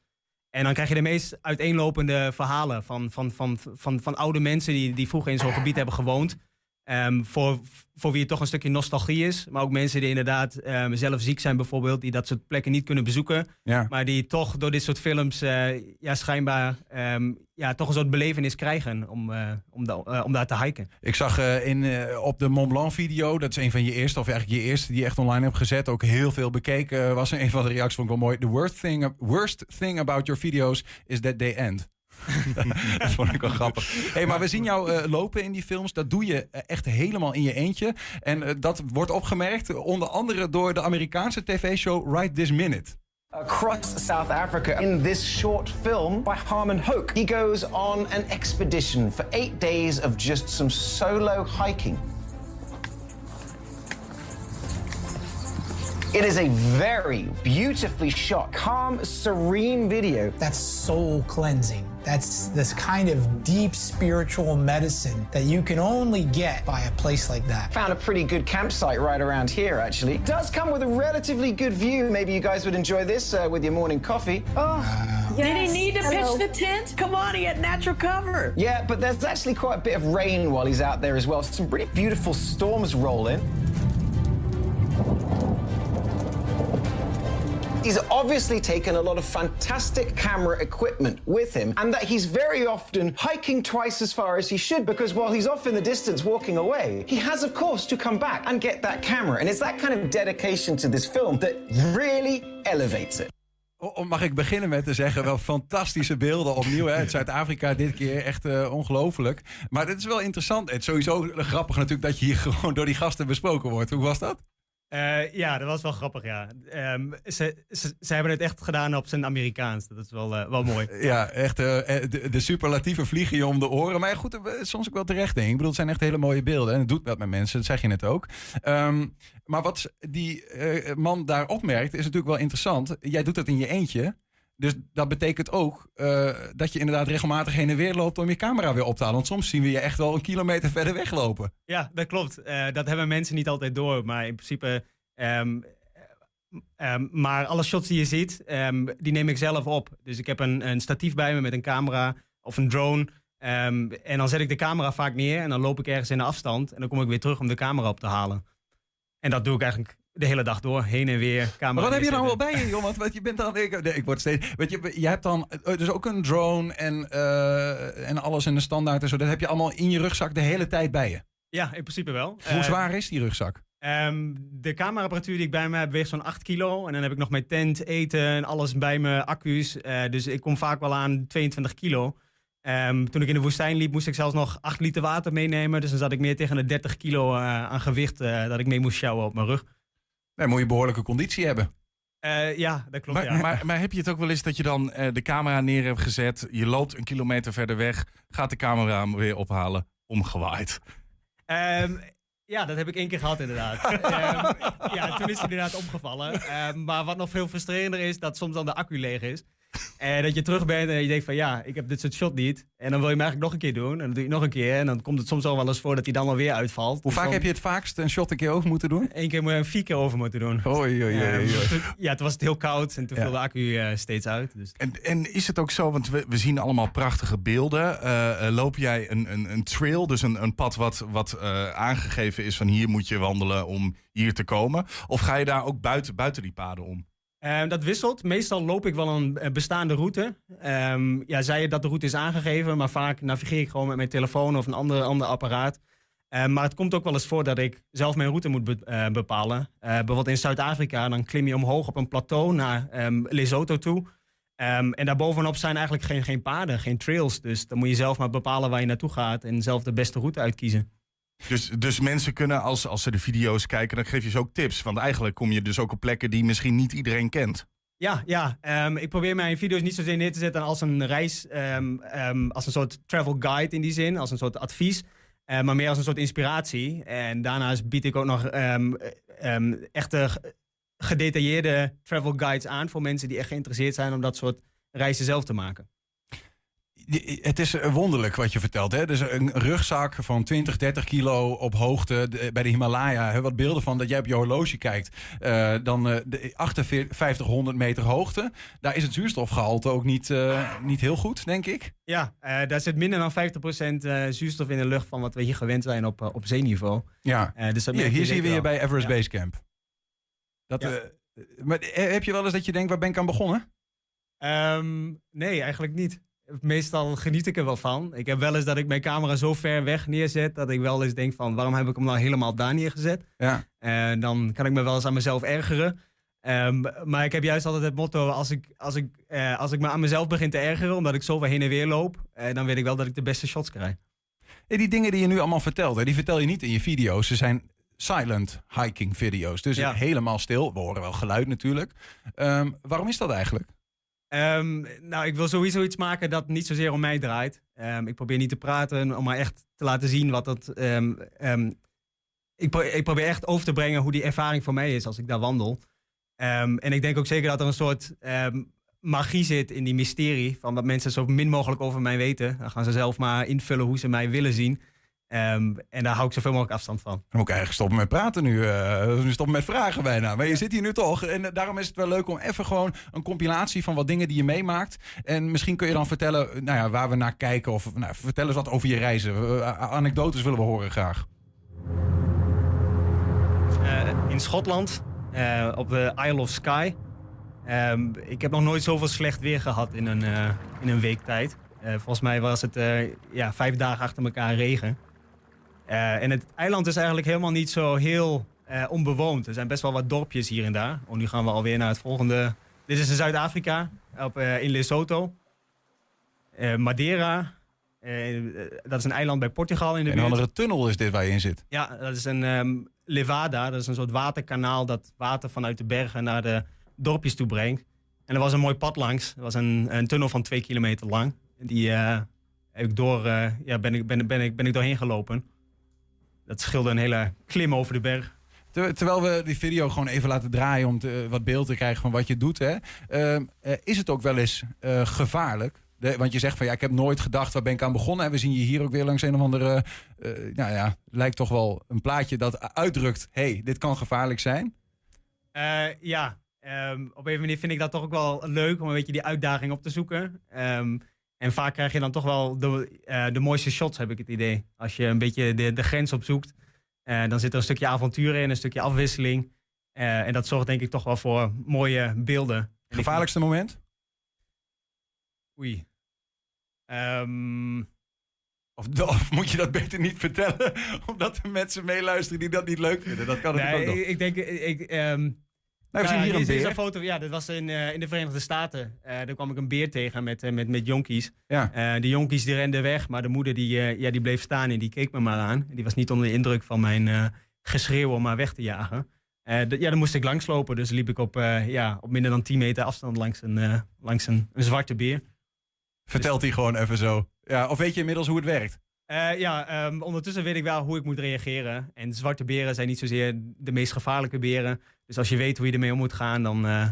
[SPEAKER 18] En dan krijg je de meest uiteenlopende verhalen van, van, van, van, van oude mensen die, die vroeger in zo'n gebied hebben gewoond. Ehm, voor, voor wie het toch een stukje nostalgie is. Maar ook mensen die inderdaad ehm, zelf ziek zijn bijvoorbeeld. Die dat soort plekken niet kunnen bezoeken.
[SPEAKER 1] Ja.
[SPEAKER 18] Maar die toch door dit soort films eh, ja, schijnbaar ehm, ja, toch een soort belevenis krijgen om, eh, om, da- eh, om daar te hiken.
[SPEAKER 1] Ik zag in, op de Mont Blanc video, dat is een van je eerste, of eigenlijk je eerste die je echt online hebt gezet, ook heel veel bekeken was. En een van de reacties vond ik wel mooi. The worst thing, worst thing about your videos is that they end. dat vond ik wel grappig. Hey, maar we zien jou eh, lopen in die films. Dat doe je eh, echt helemaal in je eentje. En eh, dat wordt opgemerkt onder andere door de Amerikaanse tv-show Right This Minute.
[SPEAKER 19] across South Africa in this short film by Harmon Hoke. He goes on an expedition for eight days of just some solo hiking. It is a very beautifully shot, calm, serene video.
[SPEAKER 20] That's soul cleansing. That's this kind of deep spiritual medicine that you can only get by a place like that.
[SPEAKER 19] Found a pretty good campsite right around here, actually. Does come with a relatively good view. Maybe you guys would enjoy this uh, with your morning coffee. Oh,
[SPEAKER 21] Did he need to pitch the tent? Come on, he had natural cover.
[SPEAKER 19] Yeah, but there's actually quite a bit of rain while he's out there as well. Some pretty beautiful storms roll in. He's obviously taken a lot of fantastic camera equipment with him, and that he's very often hiking twice as far as he should because while he's off in the distance walking away, he has, of course, to come back and get that camera. And it's that kind of dedication to this film that really elevates it.
[SPEAKER 1] Mag ik beginnen met te zeggen, wel fantastische beelden opnieuw. Hè? Het Zuid-Afrika dit keer echt eh, ongelooflijk. Maar dit is wel interessant. Het is sowieso grappig natuurlijk dat je hier gewoon door die gasten besproken wordt. Hoe was dat?
[SPEAKER 18] Eh, ja, dat was wel grappig, ja. Ehm, ze, ze, ze hebben het echt gedaan op zijn Amerikaans. Dat is wel, eh, wel mooi.
[SPEAKER 1] Ja, echt eh, de, de superlatieven vliegen je om de oren. Maar goed, soms ook wel terecht denk ik. Bedoel, het zijn echt hele mooie beelden. En het doet wat met mensen, dat zeg je net ook. Ehm, maar wat die man daar opmerkt, is natuurlijk wel interessant. Jij doet dat in je eentje. Dus dat betekent ook eh, dat je inderdaad regelmatig heen en weer loopt om je camera weer op te halen. Want soms zien we je echt wel een kilometer verder weglopen.
[SPEAKER 18] Ja, dat klopt. Eh, dat hebben mensen niet altijd door. Maar in principe. ehm, ehm, maar alle shots die je ziet, ehm, die neem ik zelf op. Dus ik heb een, een statief bij me met een camera of een drone. En dan zet ik de camera vaak neer en dan loop ik ergens in de afstand. En dan kom ik weer terug om de camera op te halen. En dat doe ik eigenlijk de hele dag door. Heen en weer. Camera
[SPEAKER 1] Maar wat heb je nou wel bij je, joh? Want, je bent dan. Ik, nee, ik word steeds. Weet je, je hebt dan eh, dus ook een drone en, eh, en alles en de standaard en zo. Dat heb je allemaal in je rugzak de hele tijd bij je.
[SPEAKER 18] Ja, in principe wel.
[SPEAKER 1] Hoe
[SPEAKER 18] Eh,
[SPEAKER 1] zwaar is die rugzak?
[SPEAKER 18] Ehm, de cameraapparatuur die ik bij me heb weegt zo'n 8 kilo. En dan heb ik nog mijn tent, eten en alles bij me, accu's. Dus ik kom vaak wel aan 22 kilo. Ehm, toen ik in de woestijn liep, moest ik zelfs nog 8 liter water meenemen. Dus dan zat ik meer tegen de 30 kilo aan gewicht dat ik mee moest sjouwen op mijn rug.
[SPEAKER 1] Dan moet je behoorlijke conditie hebben.
[SPEAKER 18] Eh, ja, dat klopt.
[SPEAKER 2] Maar,
[SPEAKER 18] ja.
[SPEAKER 2] maar, maar heb je het ook wel eens dat je dan eh, de camera neer hebt gezet, je loopt een kilometer verder weg, gaat de camera hem weer ophalen, omgewaaid?
[SPEAKER 18] Ehm, ja, dat heb ik één keer gehad inderdaad. Ehm, ja, toen is hij inderdaad omgevallen. Ehm, maar wat nog veel frustrerender is, dat soms dan de accu leeg is. En dat je terug bent en je denkt van ja, ik heb dit soort shot niet. En dan wil je hem eigenlijk nog een keer doen. En dan doe je het nog een keer. En dan komt het soms al wel eens voor dat hij dan alweer uitvalt.
[SPEAKER 1] Hoe
[SPEAKER 18] Dus
[SPEAKER 1] vaak
[SPEAKER 18] dan
[SPEAKER 1] heb je het vaakst een shot een keer over moeten doen?
[SPEAKER 18] Eén keer moet je vier keer over moeten doen.
[SPEAKER 1] Oei, oei, oei,
[SPEAKER 18] ja, toen was het heel koud en toen
[SPEAKER 2] Ja.
[SPEAKER 18] viel de accu eh, steeds uit. Dus.
[SPEAKER 2] En, en is het ook zo, want we, we zien allemaal prachtige beelden. Eh, eh, loop jij een, een, een trail, dus een, een pad wat, wat eh, aangegeven is van hier moet je wandelen om hier te komen? Of ga je daar ook buiten, buiten die paden om?
[SPEAKER 18] Ehm, dat wisselt. Meestal loop ik wel een eh, bestaande route. Ehm, ja, zij je dat de route is aangegeven, maar vaak navigeer ik gewoon met mijn telefoon of een ander, ander apparaat. Ehm, maar het komt ook wel eens voor dat ik zelf mijn route moet eh, bepalen. Eh, bijvoorbeeld in Zuid-Afrika, dan klim je omhoog op een plateau naar Lesotho toe. En daarbovenop zijn eigenlijk geen, geen paden, geen trails. Dus dan moet je zelf maar bepalen waar je naartoe gaat en zelf de beste route uitkiezen.
[SPEAKER 2] Dus, dus mensen kunnen, als, als ze de video's kijken, dan geef je ze ook tips. Want eigenlijk kom je dus ook op plekken die misschien niet iedereen kent.
[SPEAKER 18] Ja, ja. Ehm, ik probeer mijn video's niet zozeer neer te zetten als een reis, ehm, ehm, als een soort travel guide in die zin, als een soort advies, eh, maar meer als een soort inspiratie. En daarnaast bied ik ook nog echte ge- gedetailleerde travel guides aan voor mensen die echt geïnteresseerd zijn om dat soort reizen zelf te maken.
[SPEAKER 1] Het is eh, wonderlijk wat je vertelt. Hè? Dus een rugzak van 20, 30 kilo op hoogte bij de Himalaya. Hè? Wat beelden van dat jij op je horloge kijkt. Eh, dan eh, de 5800 meter hoogte. Daar is het zuurstofgehalte ook niet, eh, niet heel goed, denk ik.
[SPEAKER 18] Ja, eh, daar zit minder dan 50% eh, zuurstof in de lucht van wat we hier gewend zijn op, eh, op zeeniveau.
[SPEAKER 1] Ja,
[SPEAKER 18] Eh, dus dat
[SPEAKER 1] hier,
[SPEAKER 18] merk
[SPEAKER 1] hier zie je bij Everest
[SPEAKER 18] Ja.
[SPEAKER 1] Base Camp. Dat,
[SPEAKER 18] Ja.
[SPEAKER 1] eh, maar eh, heb je wel eens dat je denkt, waar ben ik aan begonnen?
[SPEAKER 18] Ehm, nee, eigenlijk niet. Meestal geniet ik er wel van. Ik heb wel eens dat ik mijn camera zo ver weg neerzet dat ik wel eens denk van waarom heb ik hem nou helemaal daar neergezet?
[SPEAKER 1] Ja.
[SPEAKER 18] En dan kan ik me wel eens aan mezelf ergeren. Ehm, maar ik heb juist altijd het motto, als ik, als, ik, eh, als ik me aan mezelf begin te ergeren omdat ik zoveel heen en weer loop, eh, dan weet ik wel dat ik de beste shots krijg.
[SPEAKER 1] Hey, die dingen die je nu allemaal vertelt, hè, die vertel je niet in je video's. Ze zijn silent hiking video's. Dus
[SPEAKER 18] Ja.
[SPEAKER 1] helemaal stil. We horen wel geluid natuurlijk. Ehm, waarom is dat eigenlijk?
[SPEAKER 18] Ehm, nou, ik wil sowieso iets maken dat niet zozeer om mij draait. Ehm, ik probeer niet te praten, om maar echt te laten zien wat dat. ehm, ik, ik probeer echt over te brengen hoe die ervaring voor mij is als ik daar wandel. En ik denk ook zeker dat er een soort magie zit in die mysterie. Van dat mensen zo min mogelijk over mij weten. Dan gaan ze zelf maar invullen hoe ze mij willen zien. Ehm, en daar hou ik zoveel mogelijk afstand van.
[SPEAKER 1] Dan moet ik eigenlijk stoppen met praten nu. eh, nu stoppen met vragen bijna. Maar je zit hier nu toch. En eh, daarom is het wel leuk om even gewoon een compilatie van wat dingen die je meemaakt. En misschien kun je dan vertellen nou ja, waar we naar kijken. Of nou, vertel eens wat over je reizen. Eh, anekdotes willen we horen graag.
[SPEAKER 18] Eh, in Schotland, eh, op de Isle of Skye. Ehm, ik heb nog nooit zoveel slecht weer gehad in een, eh, in een week tijd. Eh, volgens mij was het eh, ja, vijf dagen achter elkaar regen. Eh, en het eiland is eigenlijk helemaal niet zo heel eh, onbewoond. Er zijn best wel wat dorpjes hier en daar. Oh, nu gaan we alweer naar het volgende. Dit is in Zuid-Afrika, eh, in Lesotho. Madeira, dat is een eiland bij Portugal in de
[SPEAKER 1] Een
[SPEAKER 18] buurt.
[SPEAKER 1] andere tunnel is dit waar je in zit.
[SPEAKER 18] Ja, dat is een ehm, levada. Dat is een soort waterkanaal dat water vanuit de bergen naar de dorpjes toe brengt. En er was een mooi pad langs. Er was een, een tunnel van twee kilometer lang. Die heb ik door, ja, ben, ik, ben, ben, ik, ben ik doorheen gelopen. Dat scheelde een hele klim over de berg.
[SPEAKER 1] Ter- terwijl we die video gewoon even laten draaien om te, wat beeld te krijgen van wat je doet. Hè, ehm, eh, is het ook wel eens eh, gevaarlijk? De- want je zegt van ja, ik heb nooit gedacht waar ben ik aan begonnen. En we zien je hier ook weer langs een of andere. eh, nou ja, lijkt toch wel een plaatje dat uitdrukt: hey, dit kan gevaarlijk zijn.
[SPEAKER 18] Eh, ja, ehm, op een manier vind ik dat toch ook wel leuk om een beetje die uitdaging op te zoeken. Ehm, en vaak krijg je dan toch wel de, eh, de mooiste shots, heb ik het idee. Als je een beetje de, de grens opzoekt, eh, dan zit er een stukje avontuur in, een stukje afwisseling. Eh, en dat zorgt denk ik toch wel voor mooie beelden.
[SPEAKER 1] Gevaarlijkste moment?
[SPEAKER 18] Oei. Ehm,
[SPEAKER 1] Of, of moet je dat beter niet vertellen? Omdat er mensen meeluisteren die dat niet leuk vinden. Dat kan natuurlijk
[SPEAKER 18] nee,
[SPEAKER 1] ook nog.
[SPEAKER 18] ik, ik denk... Ik, ehm,
[SPEAKER 1] Nou, we zien
[SPEAKER 18] ja,
[SPEAKER 1] hier een beer.
[SPEAKER 18] foto, ja, dat was in, eh, in de Verenigde Staten. Eh, daar kwam ik een beer tegen met, eh, met, met jonkies.
[SPEAKER 1] Ja.
[SPEAKER 18] Eh, de jonkies die renden weg, maar de moeder die, eh, ja, die bleef staan en die keek me maar aan. Die was niet onder de indruk van mijn eh, geschreeuw om haar weg te jagen. Eh, ja, dan moest ik langslopen. Dus liep ik op, eh, ja, op minder dan 10 meter afstand langs een, eh, langs een, een zwarte beer.
[SPEAKER 1] Vertelt hij gewoon even zo. Ja, of weet je inmiddels hoe het werkt?
[SPEAKER 18] Eh, ja, ehm, ondertussen weet ik wel hoe ik moet reageren. En zwarte beren zijn niet zozeer de meest gevaarlijke beren. Dus als je weet hoe je ermee om moet gaan, dan, eh,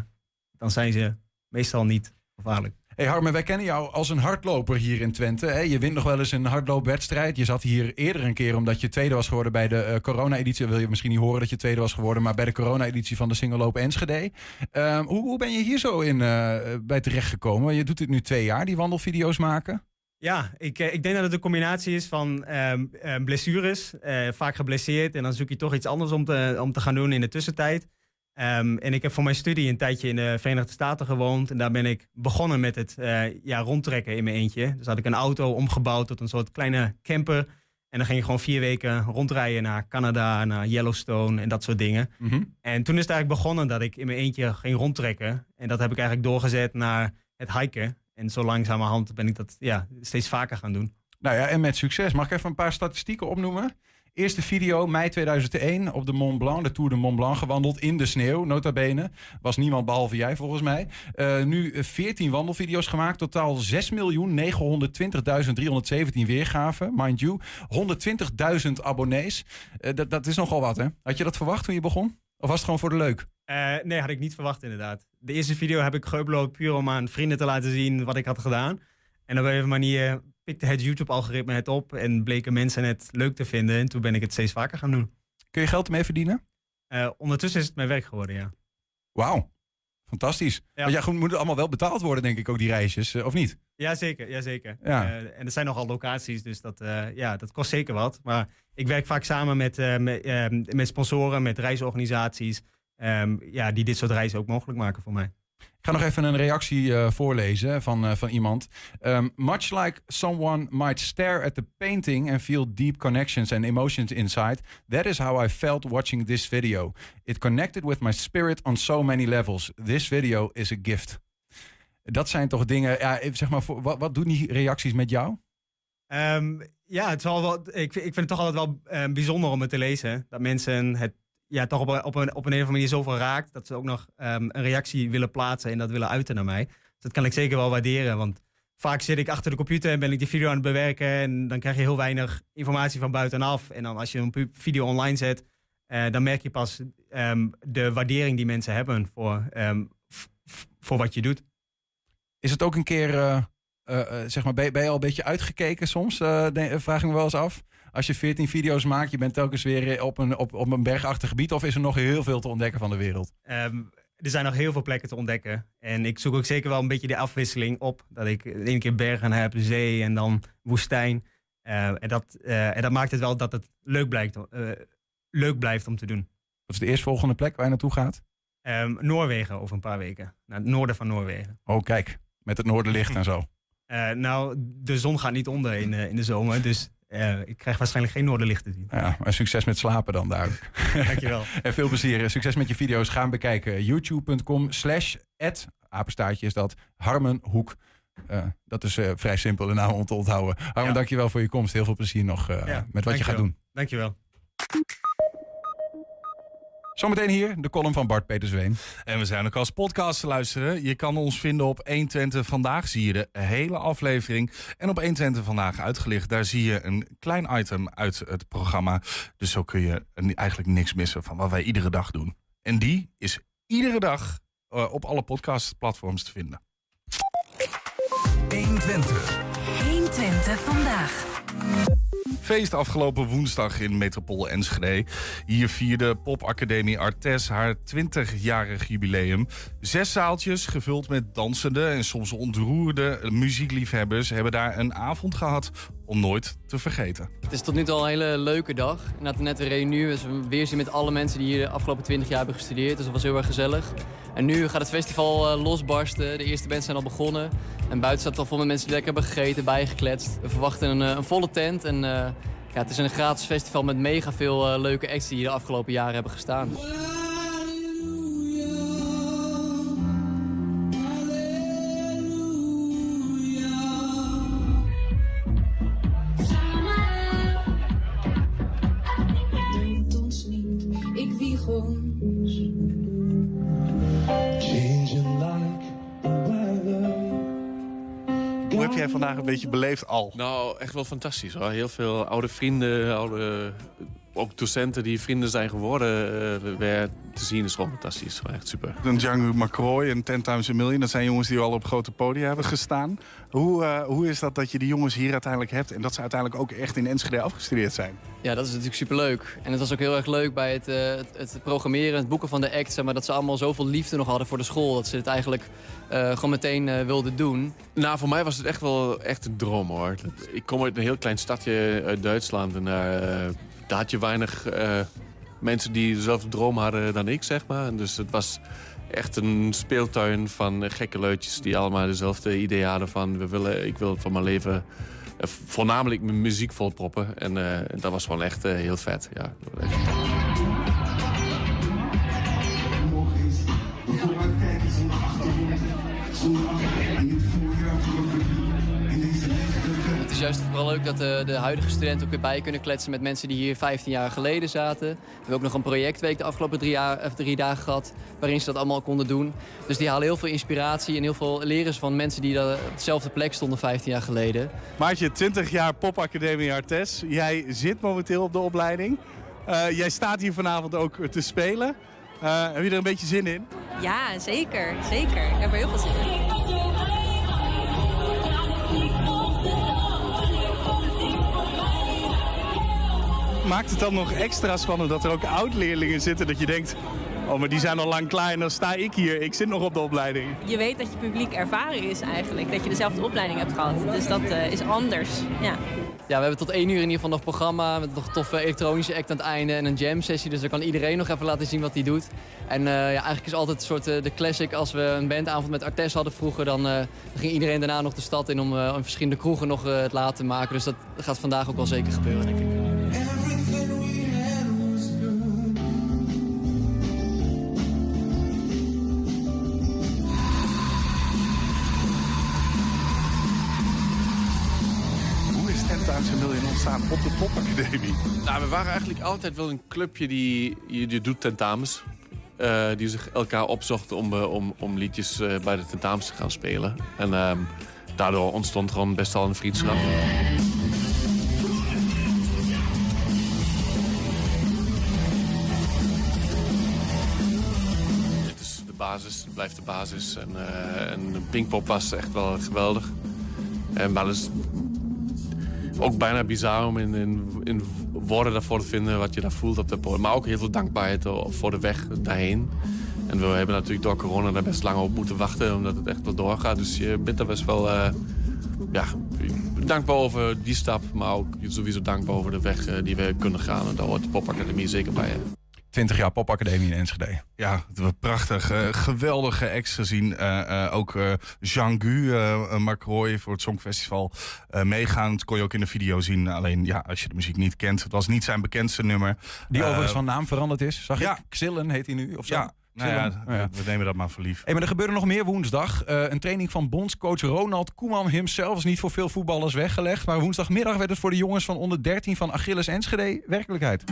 [SPEAKER 18] dan zijn ze meestal niet gevaarlijk.
[SPEAKER 1] Hey Harmen, wij kennen jou als een hardloper hier in Twente. Hè? Je wint nog wel eens een hardloopwedstrijd. Je zat hier eerder een keer omdat je tweede was geworden bij de eh, corona-editie. Wil je misschien niet horen dat je tweede was geworden, maar bij de corona-editie van de Single Loop Enschede. Ehm, hoe, hoe ben je hier zo in bij terechtgekomen? Je doet dit nu twee jaar, die wandelvideo's maken.
[SPEAKER 18] Ja, ik, eh, ik denk dat het een combinatie is van ehm, ehm, blessures. eh, vaak geblesseerd en dan zoek je toch iets anders om te, om te gaan doen in de tussentijd. Ehm, en ik heb voor mijn studie een tijdje in de Verenigde Staten gewoond. En daar ben ik begonnen met het eh, ja, rondtrekken in mijn eentje. Dus had ik een auto omgebouwd tot een soort kleine camper. En dan ging ik gewoon vier weken rondrijden naar Canada, naar Yellowstone en dat soort dingen. En toen is het eigenlijk begonnen dat ik in mijn eentje ging rondtrekken. En dat heb ik eigenlijk doorgezet naar het hiken. En zo langzamerhand ben ik dat ja, steeds vaker gaan doen.
[SPEAKER 1] Nou ja, en met succes. Mag ik even een paar statistieken opnoemen? Eerste video, mei 2001, op de Mont Blanc, de Tour de Mont Blanc, gewandeld in de sneeuw, nota bene. Was niemand behalve jij volgens mij. Eh, nu eh, 14 wandelvideo's gemaakt, totaal 6.920.317 weergaven, mind you. 120.000 abonnees. Eh, dat, dat is nogal wat, hè? Had je dat verwacht toen je begon? Of was het gewoon voor de leuk?
[SPEAKER 18] Eh, nee, had ik niet verwacht inderdaad. De eerste video heb ik geüpload puur om aan vrienden te laten zien wat ik had gedaan. En op een manier pikte het YouTube-algoritme het op en bleken mensen het leuk te vinden. En toen ben ik het steeds vaker gaan doen.
[SPEAKER 1] Kun je geld ermee verdienen?
[SPEAKER 18] Uh, ondertussen is het mijn werk geworden, ja.
[SPEAKER 1] Wauw, fantastisch. Ja. Want ja, goed, moet allemaal wel betaald worden, denk ik, ook die reisjes, uh, of niet?
[SPEAKER 18] Jazeker, jazeker.
[SPEAKER 1] Ja.
[SPEAKER 18] Uh, en er zijn nogal locaties, dus dat, ja, dat kost zeker wat. Maar ik werk vaak samen met, met, ehm, met, sponsoren, met reisorganisaties, um, ja, die dit soort reizen ook mogelijk maken voor mij.
[SPEAKER 1] Ik ga nog even een reactie uh, voorlezen van, uh, van iemand. Um, much like someone might stare at the painting and feel deep connections and emotions inside, that is how I felt watching this video. It connected with my spirit on so many levels. This video is a gift. Dat zijn toch dingen, ja, zeg maar, wat, wat doen die reacties met jou?
[SPEAKER 18] Um, ja, het is wel, ik, ik vind het toch altijd wel uh, bijzonder om het te lezen. Dat mensen het ja, toch op een, op, een, op een of andere manier zoveel raakt. Dat ze ook nog um, een reactie willen plaatsen en dat willen uiten naar mij. Dus dat kan ik zeker wel waarderen. Want vaak zit ik achter de computer en ben ik die video aan het bewerken. En dan krijg je heel weinig informatie van buitenaf. En dan als je een video online zet, uh, dan merk je pas um, de waardering die mensen hebben voor, um, voor wat je doet.
[SPEAKER 1] Is het ook een keer, uh, uh, zeg maar, ben je, ben je, al een beetje uitgekeken soms? vraag ik me wel eens af als je 14 video's maakt, je bent telkens weer op een, op, op een bergachtig gebied? Of is er nog heel veel te ontdekken van de wereld?
[SPEAKER 18] Um, er zijn nog heel veel plekken te ontdekken. En ik zoek ook zeker wel een beetje de afwisseling op. Dat ik de ene keer bergen heb, zee en dan woestijn. Uh, en, dat, uh, en dat maakt het wel dat het leuk blijft, uh, leuk blijft om te doen.
[SPEAKER 1] Wat is de eerstvolgende plek waar je naartoe gaat?
[SPEAKER 18] Um, Noorwegen over een paar weken. Naar het noorden van Noorwegen.
[SPEAKER 1] Oh, kijk. Met het noorderlicht en zo.
[SPEAKER 18] nou, de zon gaat niet onder in, in de zomer. Dus uh, ik krijg waarschijnlijk geen noorderlicht te zien.
[SPEAKER 1] Ja, maar succes met slapen dan duidelijk.
[SPEAKER 18] Dankjewel.
[SPEAKER 1] en veel plezier. Succes met je video's. Gaan bekijken. YouTube.com slash apenstaartje is dat. Harmenhoek. Uh, dat is uh, vrij simpel de naam om te onthouden. Harmen, ja. dankjewel voor je komst. Heel veel plezier nog ja, met wat je gaat doen.
[SPEAKER 18] Dankjewel.
[SPEAKER 1] Zometeen hier de column van Bart Petersween.
[SPEAKER 2] En we zijn ook als podcast te luisteren. Je kan ons vinden op 120 Vandaag. Zie je de hele aflevering. En op 120 Vandaag uitgelicht. Daar zie je een klein item uit het programma. Dus zo kun je eigenlijk niks missen van wat wij iedere dag doen. En die is iedere dag uh, op alle podcastplatforms te vinden.
[SPEAKER 4] 120. 120 Vandaag.
[SPEAKER 2] Feest afgelopen woensdag in Metropool Enschede. Hier vierde Popacademie Artes haar 20-jarig jubileum. Zes zaaltjes gevuld met dansende en soms ontroerde muziekliefhebbers... hebben daar een avond gehad om nooit te vergeten.
[SPEAKER 22] Het is tot nu toe al een hele leuke dag. Inderdaad net een reunie. Dus we weer zien met alle mensen die hier de afgelopen 20 jaar hebben gestudeerd. Dus dat was heel erg gezellig. En nu gaat het festival uh, losbarsten. De eerste bands zijn al begonnen. En buiten staat al vol met mensen die lekker hebben gegeten, bijgekletst. We verwachten een, een volle tent. En uh, ja, het is een gratis festival met mega veel leuke acts die hier de afgelopen jaren hebben gestaan.
[SPEAKER 2] Vandaag een beetje beleefd al?
[SPEAKER 23] Nou, echt wel fantastisch hoor. Heel veel oude vrienden, oude, ook docenten die vrienden zijn geworden. Uh, weer te zien is gewoon fantastisch. Echt super.
[SPEAKER 2] Een Django McCroy en Ten Times a Million. Dat zijn jongens die al op grote podia hebben gestaan. Hoe, uh, hoe is dat dat je die jongens hier uiteindelijk hebt... en dat ze uiteindelijk ook echt in Enschede afgestudeerd zijn?
[SPEAKER 22] Ja, dat is natuurlijk superleuk. En het was ook heel erg leuk bij het, uh, het, het, programmeren, het boeken van de act... Zeg maar, dat ze allemaal zoveel liefde nog hadden voor de school... dat ze het eigenlijk uh, gewoon meteen uh, wilden doen.
[SPEAKER 23] Nou, voor mij was het echt wel echt een droom, hoor. Ik kom uit een heel klein stadje uit Duitsland... en daar had je weinig mensen die dezelfde droom hadden dan ik, zeg maar. Dus het was echt een speeltuin van gekke leutjes... die allemaal dezelfde ideeën hadden van... We willen, ik wil van mijn leven uh, voornamelijk mijn muziek volproppen. En uh, dat was gewoon echt heel vet, ja.
[SPEAKER 22] Juist vooral leuk dat de, de huidige studenten ook weer bij kunnen kletsen met mensen die hier 15 jaar geleden zaten. We hebben ook nog een projectweek de afgelopen drie, jaar, of drie dagen gehad waarin ze dat allemaal konden doen. Dus die halen heel veel inspiratie en heel veel leren van mensen die op dezelfde plek stonden 15 jaar geleden.
[SPEAKER 2] Maartje, 20 jaar Popacademie Artes. Jij zit momenteel op de opleiding. Uh, jij staat hier vanavond ook te spelen. Uh, heb je er een beetje zin in?
[SPEAKER 24] Ja, zeker. Zeker. Ik heb er heel veel zin in.
[SPEAKER 25] Maakt het dan nog extra spannend dat er ook oud-leerlingen zitten dat je denkt... Oh, maar die zijn al lang klaar en dan sta ik hier. Ik zit nog op de opleiding.
[SPEAKER 26] Je weet dat je publiek ervaren is eigenlijk. Dat je dezelfde opleiding hebt gehad. Dus dat eh, is anders. Ja.
[SPEAKER 22] Ja, we hebben tot één uur in ieder geval nog programma. Met nog een toffe elektronische act aan het einde en een jam sessie. Dus dan kan iedereen nog even laten zien wat hij doet. En eh, ja, eigenlijk is altijd een soort eh, de classic. Als we een bandavond met Artes hadden vroeger, dan, eh, ging iedereen daarna nog de stad in om eh, in verschillende kroegen nog het laten maken. Dus dat gaat vandaag ook wel zeker gebeuren, denk ik.
[SPEAKER 2] Ontstaan op de popacademie?
[SPEAKER 23] Nou, we waren eigenlijk altijd wel een clubje die, die doet tentamens. Eh, die zich elkaar opzochten om, eh, om, om liedjes eh, bij de tentamens te gaan spelen. En ehm, daardoor ontstond gewoon best wel een vriendschap. Het is de basis, het blijft de basis. En, en Pinkpop was echt wel geweldig. En, maar is ook bijna bizar om in, in, woorden daarvoor te vinden wat je daar voelt op dat podium. Maar ook heel veel dankbaarheid voor de weg daarheen. En we hebben natuurlijk door corona daar best lang op moeten wachten, omdat het echt wel doorgaat. Dus je bent er best wel eh, ja, dankbaar over die stap, maar ook sowieso dankbaar over de weg eh, die we kunnen gaan. En daar hoort de Popacademie zeker bij.
[SPEAKER 1] 20 jaar popacademie in Enschede.
[SPEAKER 2] Ja, prachtig. eh, geweldige acts gezien. Eh, eh, ook Jean Gu, Mark Roy voor het Songfestival meegaan. Dat kon je ook in de video zien. Alleen ja, als je de muziek niet kent. Het was niet zijn bekendste nummer.
[SPEAKER 1] Die overigens van naam veranderd is, zag
[SPEAKER 2] ja.
[SPEAKER 1] ik. Xillen heet hij nu, of zo?
[SPEAKER 2] Ja, nou ja?
[SPEAKER 1] Oh
[SPEAKER 2] we nemen dat maar voor lief.
[SPEAKER 1] Hey, maar er gebeurde nog meer woensdag. Een training van bondscoach Ronald Koeman himself is niet voor veel voetballers weggelegd. Maar woensdagmiddag werd het voor de jongens van onder 13 van Achilles Enschede werkelijkheid.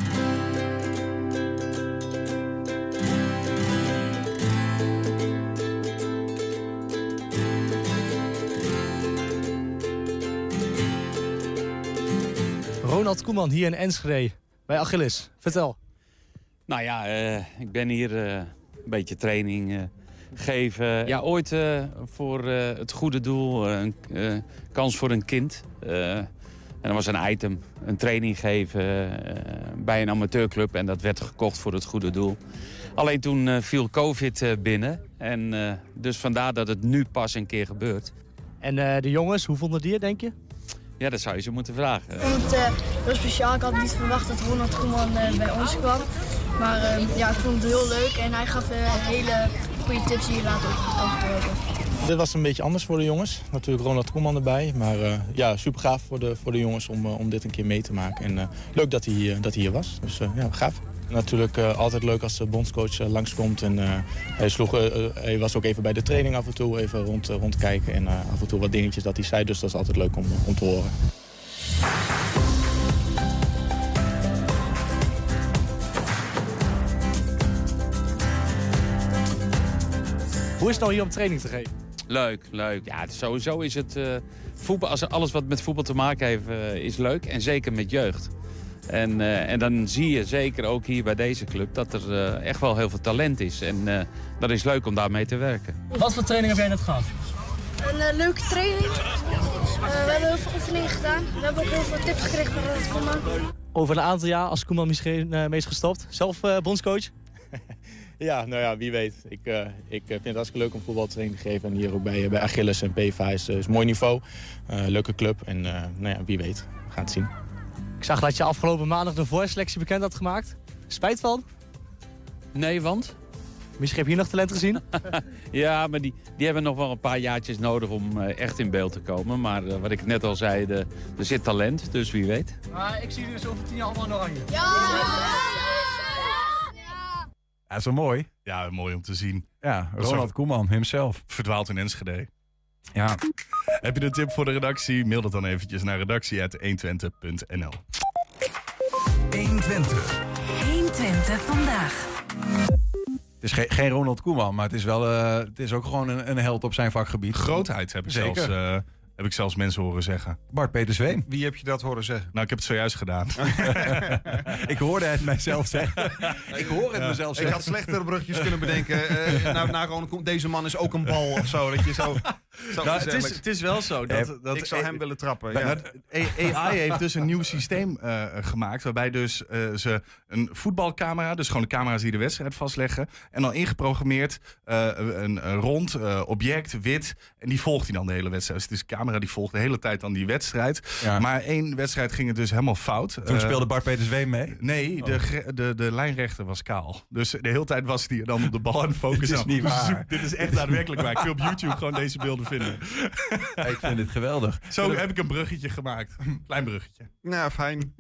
[SPEAKER 7] Ronald Koeman hier in Enschede bij Achilles. Vertel.
[SPEAKER 24] Nou ja, eh, ik ben hier eh, een beetje training eh, geven. Ja, ooit voor het goede doel, een kans voor een kind. En dat was een item, een training geven bij een amateurclub. En dat werd gekocht voor het goede doel. Alleen toen viel COVID binnen. En dus vandaar dat het nu pas een keer gebeurt.
[SPEAKER 7] En de jongens, hoe vonden die het, denk je?
[SPEAKER 24] Ja, dat zou je ze moeten vragen.
[SPEAKER 27] Ik vond het eh, heel speciaal. Ik had niet verwacht dat Ronald Koeman eh, bij ons kwam. Maar eh, ja, ik vond het heel leuk en hij gaf eh, hele goede tips die je later ook kan gebruiken.
[SPEAKER 28] Dit was een beetje anders voor de jongens. Natuurlijk Ronald Koeman erbij. Maar eh, ja, super gaaf voor de, voor de jongens om, om dit een keer mee te maken. En eh, leuk dat hij, hier- dat hij hier was. Dus eh, ja, gaaf. Natuurlijk eh, altijd leuk als de bondscoach eh, langskomt. En, eh, hij, sloeg, hij was ook even bij de training af en toe. Even rond, rondkijken. En eh, af en toe wat dingetjes dat hij zei. Dus dat is altijd leuk om, om te horen.
[SPEAKER 7] Hoe is het nou hier om training te geven?
[SPEAKER 24] Leuk, leuk. Ja, sowieso is het eh, voetbal, als alles wat met voetbal te maken heeft, eh, is leuk. En zeker met jeugd. En, eh, en dan zie je zeker ook hier bij deze club dat er eh, echt wel heel veel talent is. En eh, dat is leuk om daarmee te werken.
[SPEAKER 7] Wat voor training heb jij net gehad?
[SPEAKER 27] Een leuke training. We hebben heel veel oefeningen gedaan. We hebben ook heel veel tips gekregen van Ronald Koeman.
[SPEAKER 7] Over een aantal jaar als Koeman misschien eh, mee is gestopt. Zelf eh, bondscoach?
[SPEAKER 28] Ja, nou ja, wie weet. Ik, eh, ik vind het hartstikke leuk om voetbaltraining te geven. En hier ook bij, bij Achilles en PVA is, is een mooi niveau. Eh, leuke club. En eh, nou ja, wie weet. We gaan het zien.
[SPEAKER 7] Ik zag dat je afgelopen maandag de voorselectie bekend had gemaakt. Spijt van?
[SPEAKER 24] Nee, want?
[SPEAKER 7] Misschien heb je hier nog talent gezien?
[SPEAKER 24] Ja, maar die, die hebben nog wel een paar jaartjes nodig om eh, echt in beeld te komen. Maar eh, wat ik net al zei, de, er zit talent, dus wie weet.
[SPEAKER 7] Maar ik zie jullie dus over tien jaar allemaal in oranje.
[SPEAKER 1] Ja, is wel mooi.
[SPEAKER 2] Ja, mooi om te zien.
[SPEAKER 1] Ja, Ronald Koeman himself.
[SPEAKER 2] Verdwaald in Enschede.
[SPEAKER 1] Ja.
[SPEAKER 2] Heb je een tip voor de redactie? Mail dat dan eventjes naar redactie.120.nl
[SPEAKER 4] 120. 120 vandaag.
[SPEAKER 1] Het is geen, geen Ronald Koeman, maar het is, wel, eh, het is ook gewoon een, een held op zijn vakgebied.
[SPEAKER 2] Grootheid heb ik,
[SPEAKER 1] Zeker.
[SPEAKER 2] zelfs, eh, heb ik zelfs mensen horen zeggen.
[SPEAKER 1] Bart Peter Zweem.
[SPEAKER 2] Wie heb je dat horen zeggen? Nou, ik heb het zojuist gedaan.
[SPEAKER 1] ik hoorde het mijzelf zeggen. ik hoor het
[SPEAKER 2] Ja.
[SPEAKER 1] mezelf
[SPEAKER 29] Ik
[SPEAKER 1] zeggen.
[SPEAKER 29] had slechtere brugjes kunnen bedenken. eh naar, naar gewoon, deze man is ook een bal of zo. Dat je zo
[SPEAKER 30] Zo
[SPEAKER 2] Nou, het, is, het is wel zo. Dat, dat
[SPEAKER 30] ik zou hem willen trappen.
[SPEAKER 2] Nou,
[SPEAKER 30] Ja.
[SPEAKER 2] AI heeft dus een nieuw systeem eh, gemaakt. Waarbij dus eh, ze een voetbalcamera, dus gewoon de camera's die de wedstrijd vastleggen. En al ingeprogrammeerd eh, een, een rond eh, object, wit. En die volgt hij dan de hele wedstrijd. Dus het is een camera die volgt de hele tijd dan die wedstrijd. Maar één wedstrijd ging het dus helemaal fout.
[SPEAKER 1] Toen
[SPEAKER 2] Eh,
[SPEAKER 1] speelde Bart Peters Ween mee?
[SPEAKER 2] Nee, de,
[SPEAKER 1] Oh.
[SPEAKER 2] gre- de, de lijnrechter was kaal. Dus de hele tijd was hij dan op de bal aan het focussen.
[SPEAKER 1] Dit is niet waar.
[SPEAKER 2] Dit is echt daadwerkelijk waar. Ik kun op YouTube gewoon deze beelden vinden.
[SPEAKER 1] ik vind dit geweldig.
[SPEAKER 2] Zo heb ik een bruggetje gemaakt. Klein bruggetje.
[SPEAKER 30] Nou, fijn.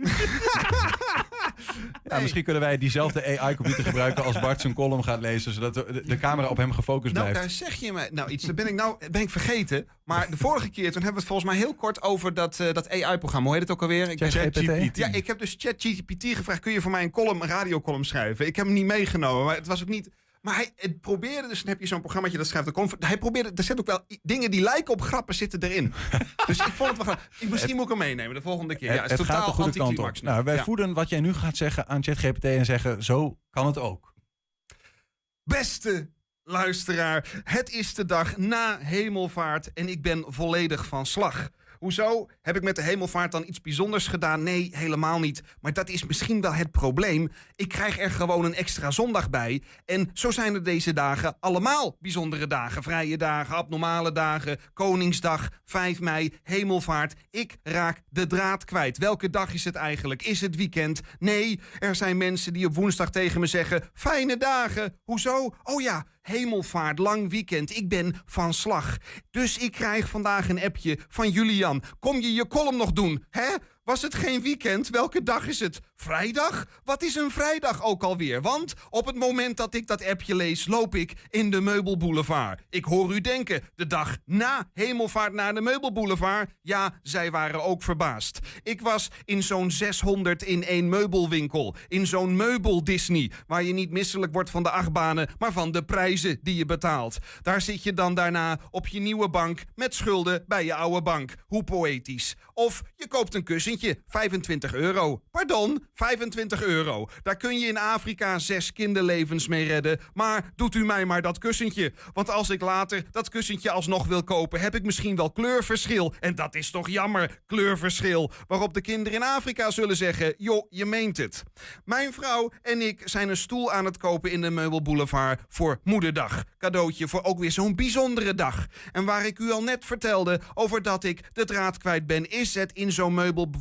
[SPEAKER 1] Ja, misschien kunnen wij diezelfde AI-computer gebruiken als Bart zijn column gaat lezen, zodat de, de camera op hem gefocust
[SPEAKER 30] Nou,
[SPEAKER 1] blijft.
[SPEAKER 30] daar zeg je me nou iets. Dat ben ik nou ben ik vergeten. Maar de vorige keer, toen hebben we het volgens mij heel kort over dat, eh, dat AI-programma. Hoe heet het ook alweer?
[SPEAKER 1] ChatGPT?
[SPEAKER 30] Ja, ik heb dus ChatGPT gevraagd. Kun je voor mij een column, een radiocolumn schrijven? Ik heb hem niet meegenomen, maar het was ook niet... Maar hij het probeerde, dus dan heb je zo'n programmaatje dat schrijft. Hij probeerde, er zitten ook wel dingen die lijken op grappen zitten erin. dus ik vond het wel grappig. Misschien moet ik hem meenemen de volgende keer. Ja,
[SPEAKER 1] het,
[SPEAKER 30] het
[SPEAKER 1] het
[SPEAKER 30] is totaal
[SPEAKER 1] gaat de goede kant. Nou, wij
[SPEAKER 30] Ja.
[SPEAKER 1] voeden wat jij nu gaat zeggen aan ChatGPT en zeggen, zo kan het ook.
[SPEAKER 30] Beste luisteraar, het is de dag na hemelvaart en ik ben volledig van slag. Hoezo? Heb ik met de hemelvaart dan iets bijzonders gedaan? Nee, helemaal niet. Maar dat is misschien wel het probleem. Ik krijg er gewoon een extra zondag bij. En zo zijn er deze dagen allemaal bijzondere dagen. Vrije dagen, abnormale dagen, Koningsdag, 5 mei, hemelvaart. Ik raak de draad kwijt. Welke dag is het eigenlijk? Is het weekend? Nee, er zijn mensen die op woensdag tegen me zeggen... fijne dagen. Hoezo? Oh ja, hemelvaart, lang weekend. Ik ben van slag. Dus ik krijg vandaag een appje van Julian. Kom je je column nog doen? Hè? Was het geen weekend? Welke dag is het? Vrijdag? Wat is een vrijdag ook alweer? Want op het moment dat ik dat appje lees, loop ik in de Meubelboulevard. Ik hoor u denken, de dag na hemelvaart naar de Meubelboulevard. Ja, zij waren ook verbaasd. Ik was in zo'n 600 in één meubelwinkel. In zo'n meubel Disney, waar je niet misselijk wordt van de achtbanen, maar van de prijzen die je betaalt. Daar zit je dan daarna op je nieuwe bank met schulden bij je oude bank. Hoe poëtisch. Of je koopt een kussentje, 25 euro. Pardon, 25 euro. Daar kun je in Afrika zes kinderlevens mee redden. Maar doet u mij maar dat kussentje. Want als ik later dat kussentje alsnog wil kopen, heb ik misschien wel kleurverschil. En dat is toch jammer, kleurverschil. Waarop de kinderen in Afrika zullen zeggen: joh, je meent het. Mijn vrouw en ik zijn een stoel aan het kopen in de Meubelboulevard voor Moederdag. Cadeautje voor ook weer zo'n bijzondere dag. En waar ik u al net vertelde over dat ik de draad kwijt ben, is het in zo'n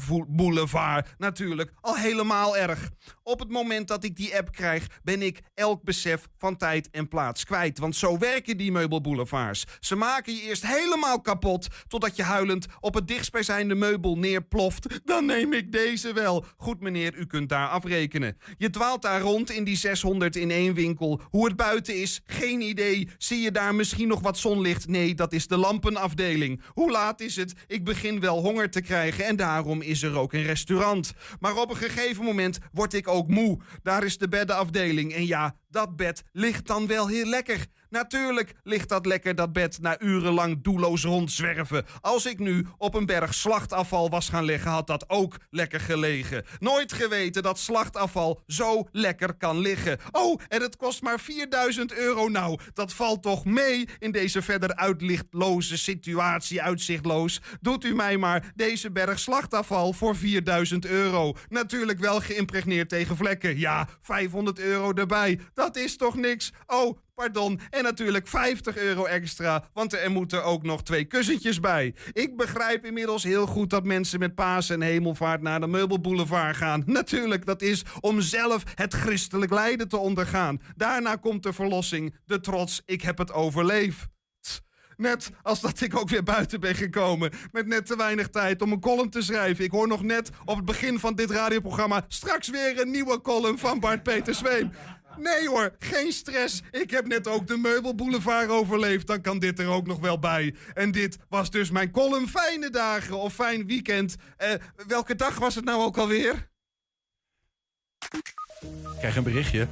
[SPEAKER 30] meubelboulevard natuurlijk al helemaal erg. Op het moment dat ik die app krijg, ben ik elk besef van tijd en plaats kwijt. Want zo werken die meubelboulevards. Ze maken je eerst helemaal kapot, totdat je huilend op het dichtstbijzijnde meubel neerploft. Dan neem ik deze wel. Goed meneer, u kunt daar afrekenen. Je dwaalt daar rond in die 600 in één winkel. Hoe het buiten is, geen idee. Zie je daar misschien nog wat zonlicht? Nee, dat is de lampenafdeling. Hoe laat is het? Ik begin wel honger te krijgen en daarom is er ook een restaurant. Maar op een gegeven moment word ik ook moe. Daar is de beddenafdeling en ja, dat bed ligt dan wel heel lekker. Natuurlijk ligt dat lekker, dat bed, na urenlang doelloos rondzwerven. Als ik nu op een berg slachtafval was gaan liggen, had dat ook lekker gelegen. Nooit geweten dat slachtafval zo lekker kan liggen. Oh, en het kost maar 4000 euro. Nou, dat valt toch mee in deze verder uitlichtloze situatie, uitzichtloos. Doet u mij maar deze berg slachtafval voor 4000 euro. Natuurlijk wel geïmpregneerd tegen vlekken. Ja, 500 euro erbij. Dat is toch niks? Oh, Pardon, en natuurlijk 50 euro extra, want er moeten ook nog twee kussentjes bij. Ik begrijp inmiddels heel goed dat mensen met Pasen en Hemelvaart naar de Meubelboulevard gaan. Natuurlijk, dat is om zelf het christelijk lijden te ondergaan. Daarna komt de verlossing, de trots, ik heb het overleefd. Net als dat ik ook weer buiten ben gekomen. Met net te weinig tijd om een column te schrijven. Ik hoor nog net op het begin van dit radioprogramma straks weer een nieuwe column van Bart Peter Zweem. Nee hoor, geen stress. Ik heb net ook de Meubelboulevard overleefd. Dan kan dit er ook nog wel bij. En dit was dus mijn column Fijne Dagen of Fijn Weekend. Eh, welke dag was het nou ook alweer?
[SPEAKER 1] Ik krijg een berichtje.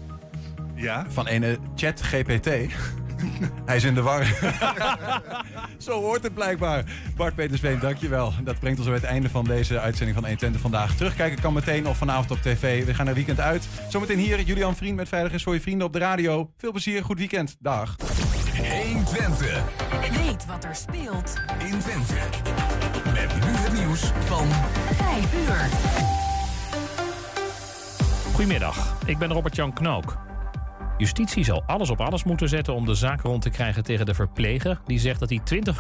[SPEAKER 2] Ja?
[SPEAKER 1] Van ene chat GPT. Hij is in de war. Zo hoort het blijkbaar. Bart Petersveen, dankjewel. Dat brengt ons bij het einde van deze uitzending van 120 vandaag. Terugkijken kan meteen of vanavond op tv. We gaan er weekend uit. Zometeen hier Julian Vriend met Veilig is voor je vrienden op de radio. Veel plezier, goed weekend. Dag.
[SPEAKER 31] 120.
[SPEAKER 4] Weet wat er speelt
[SPEAKER 31] in Twente. Met nu het nieuws van
[SPEAKER 4] 5 uur.
[SPEAKER 32] Goedemiddag, ik ben Robert-Jan Knook. Justitie zal alles op alles moeten zetten om de zaak rond te krijgen tegen de verpleger... die zegt dat hij 20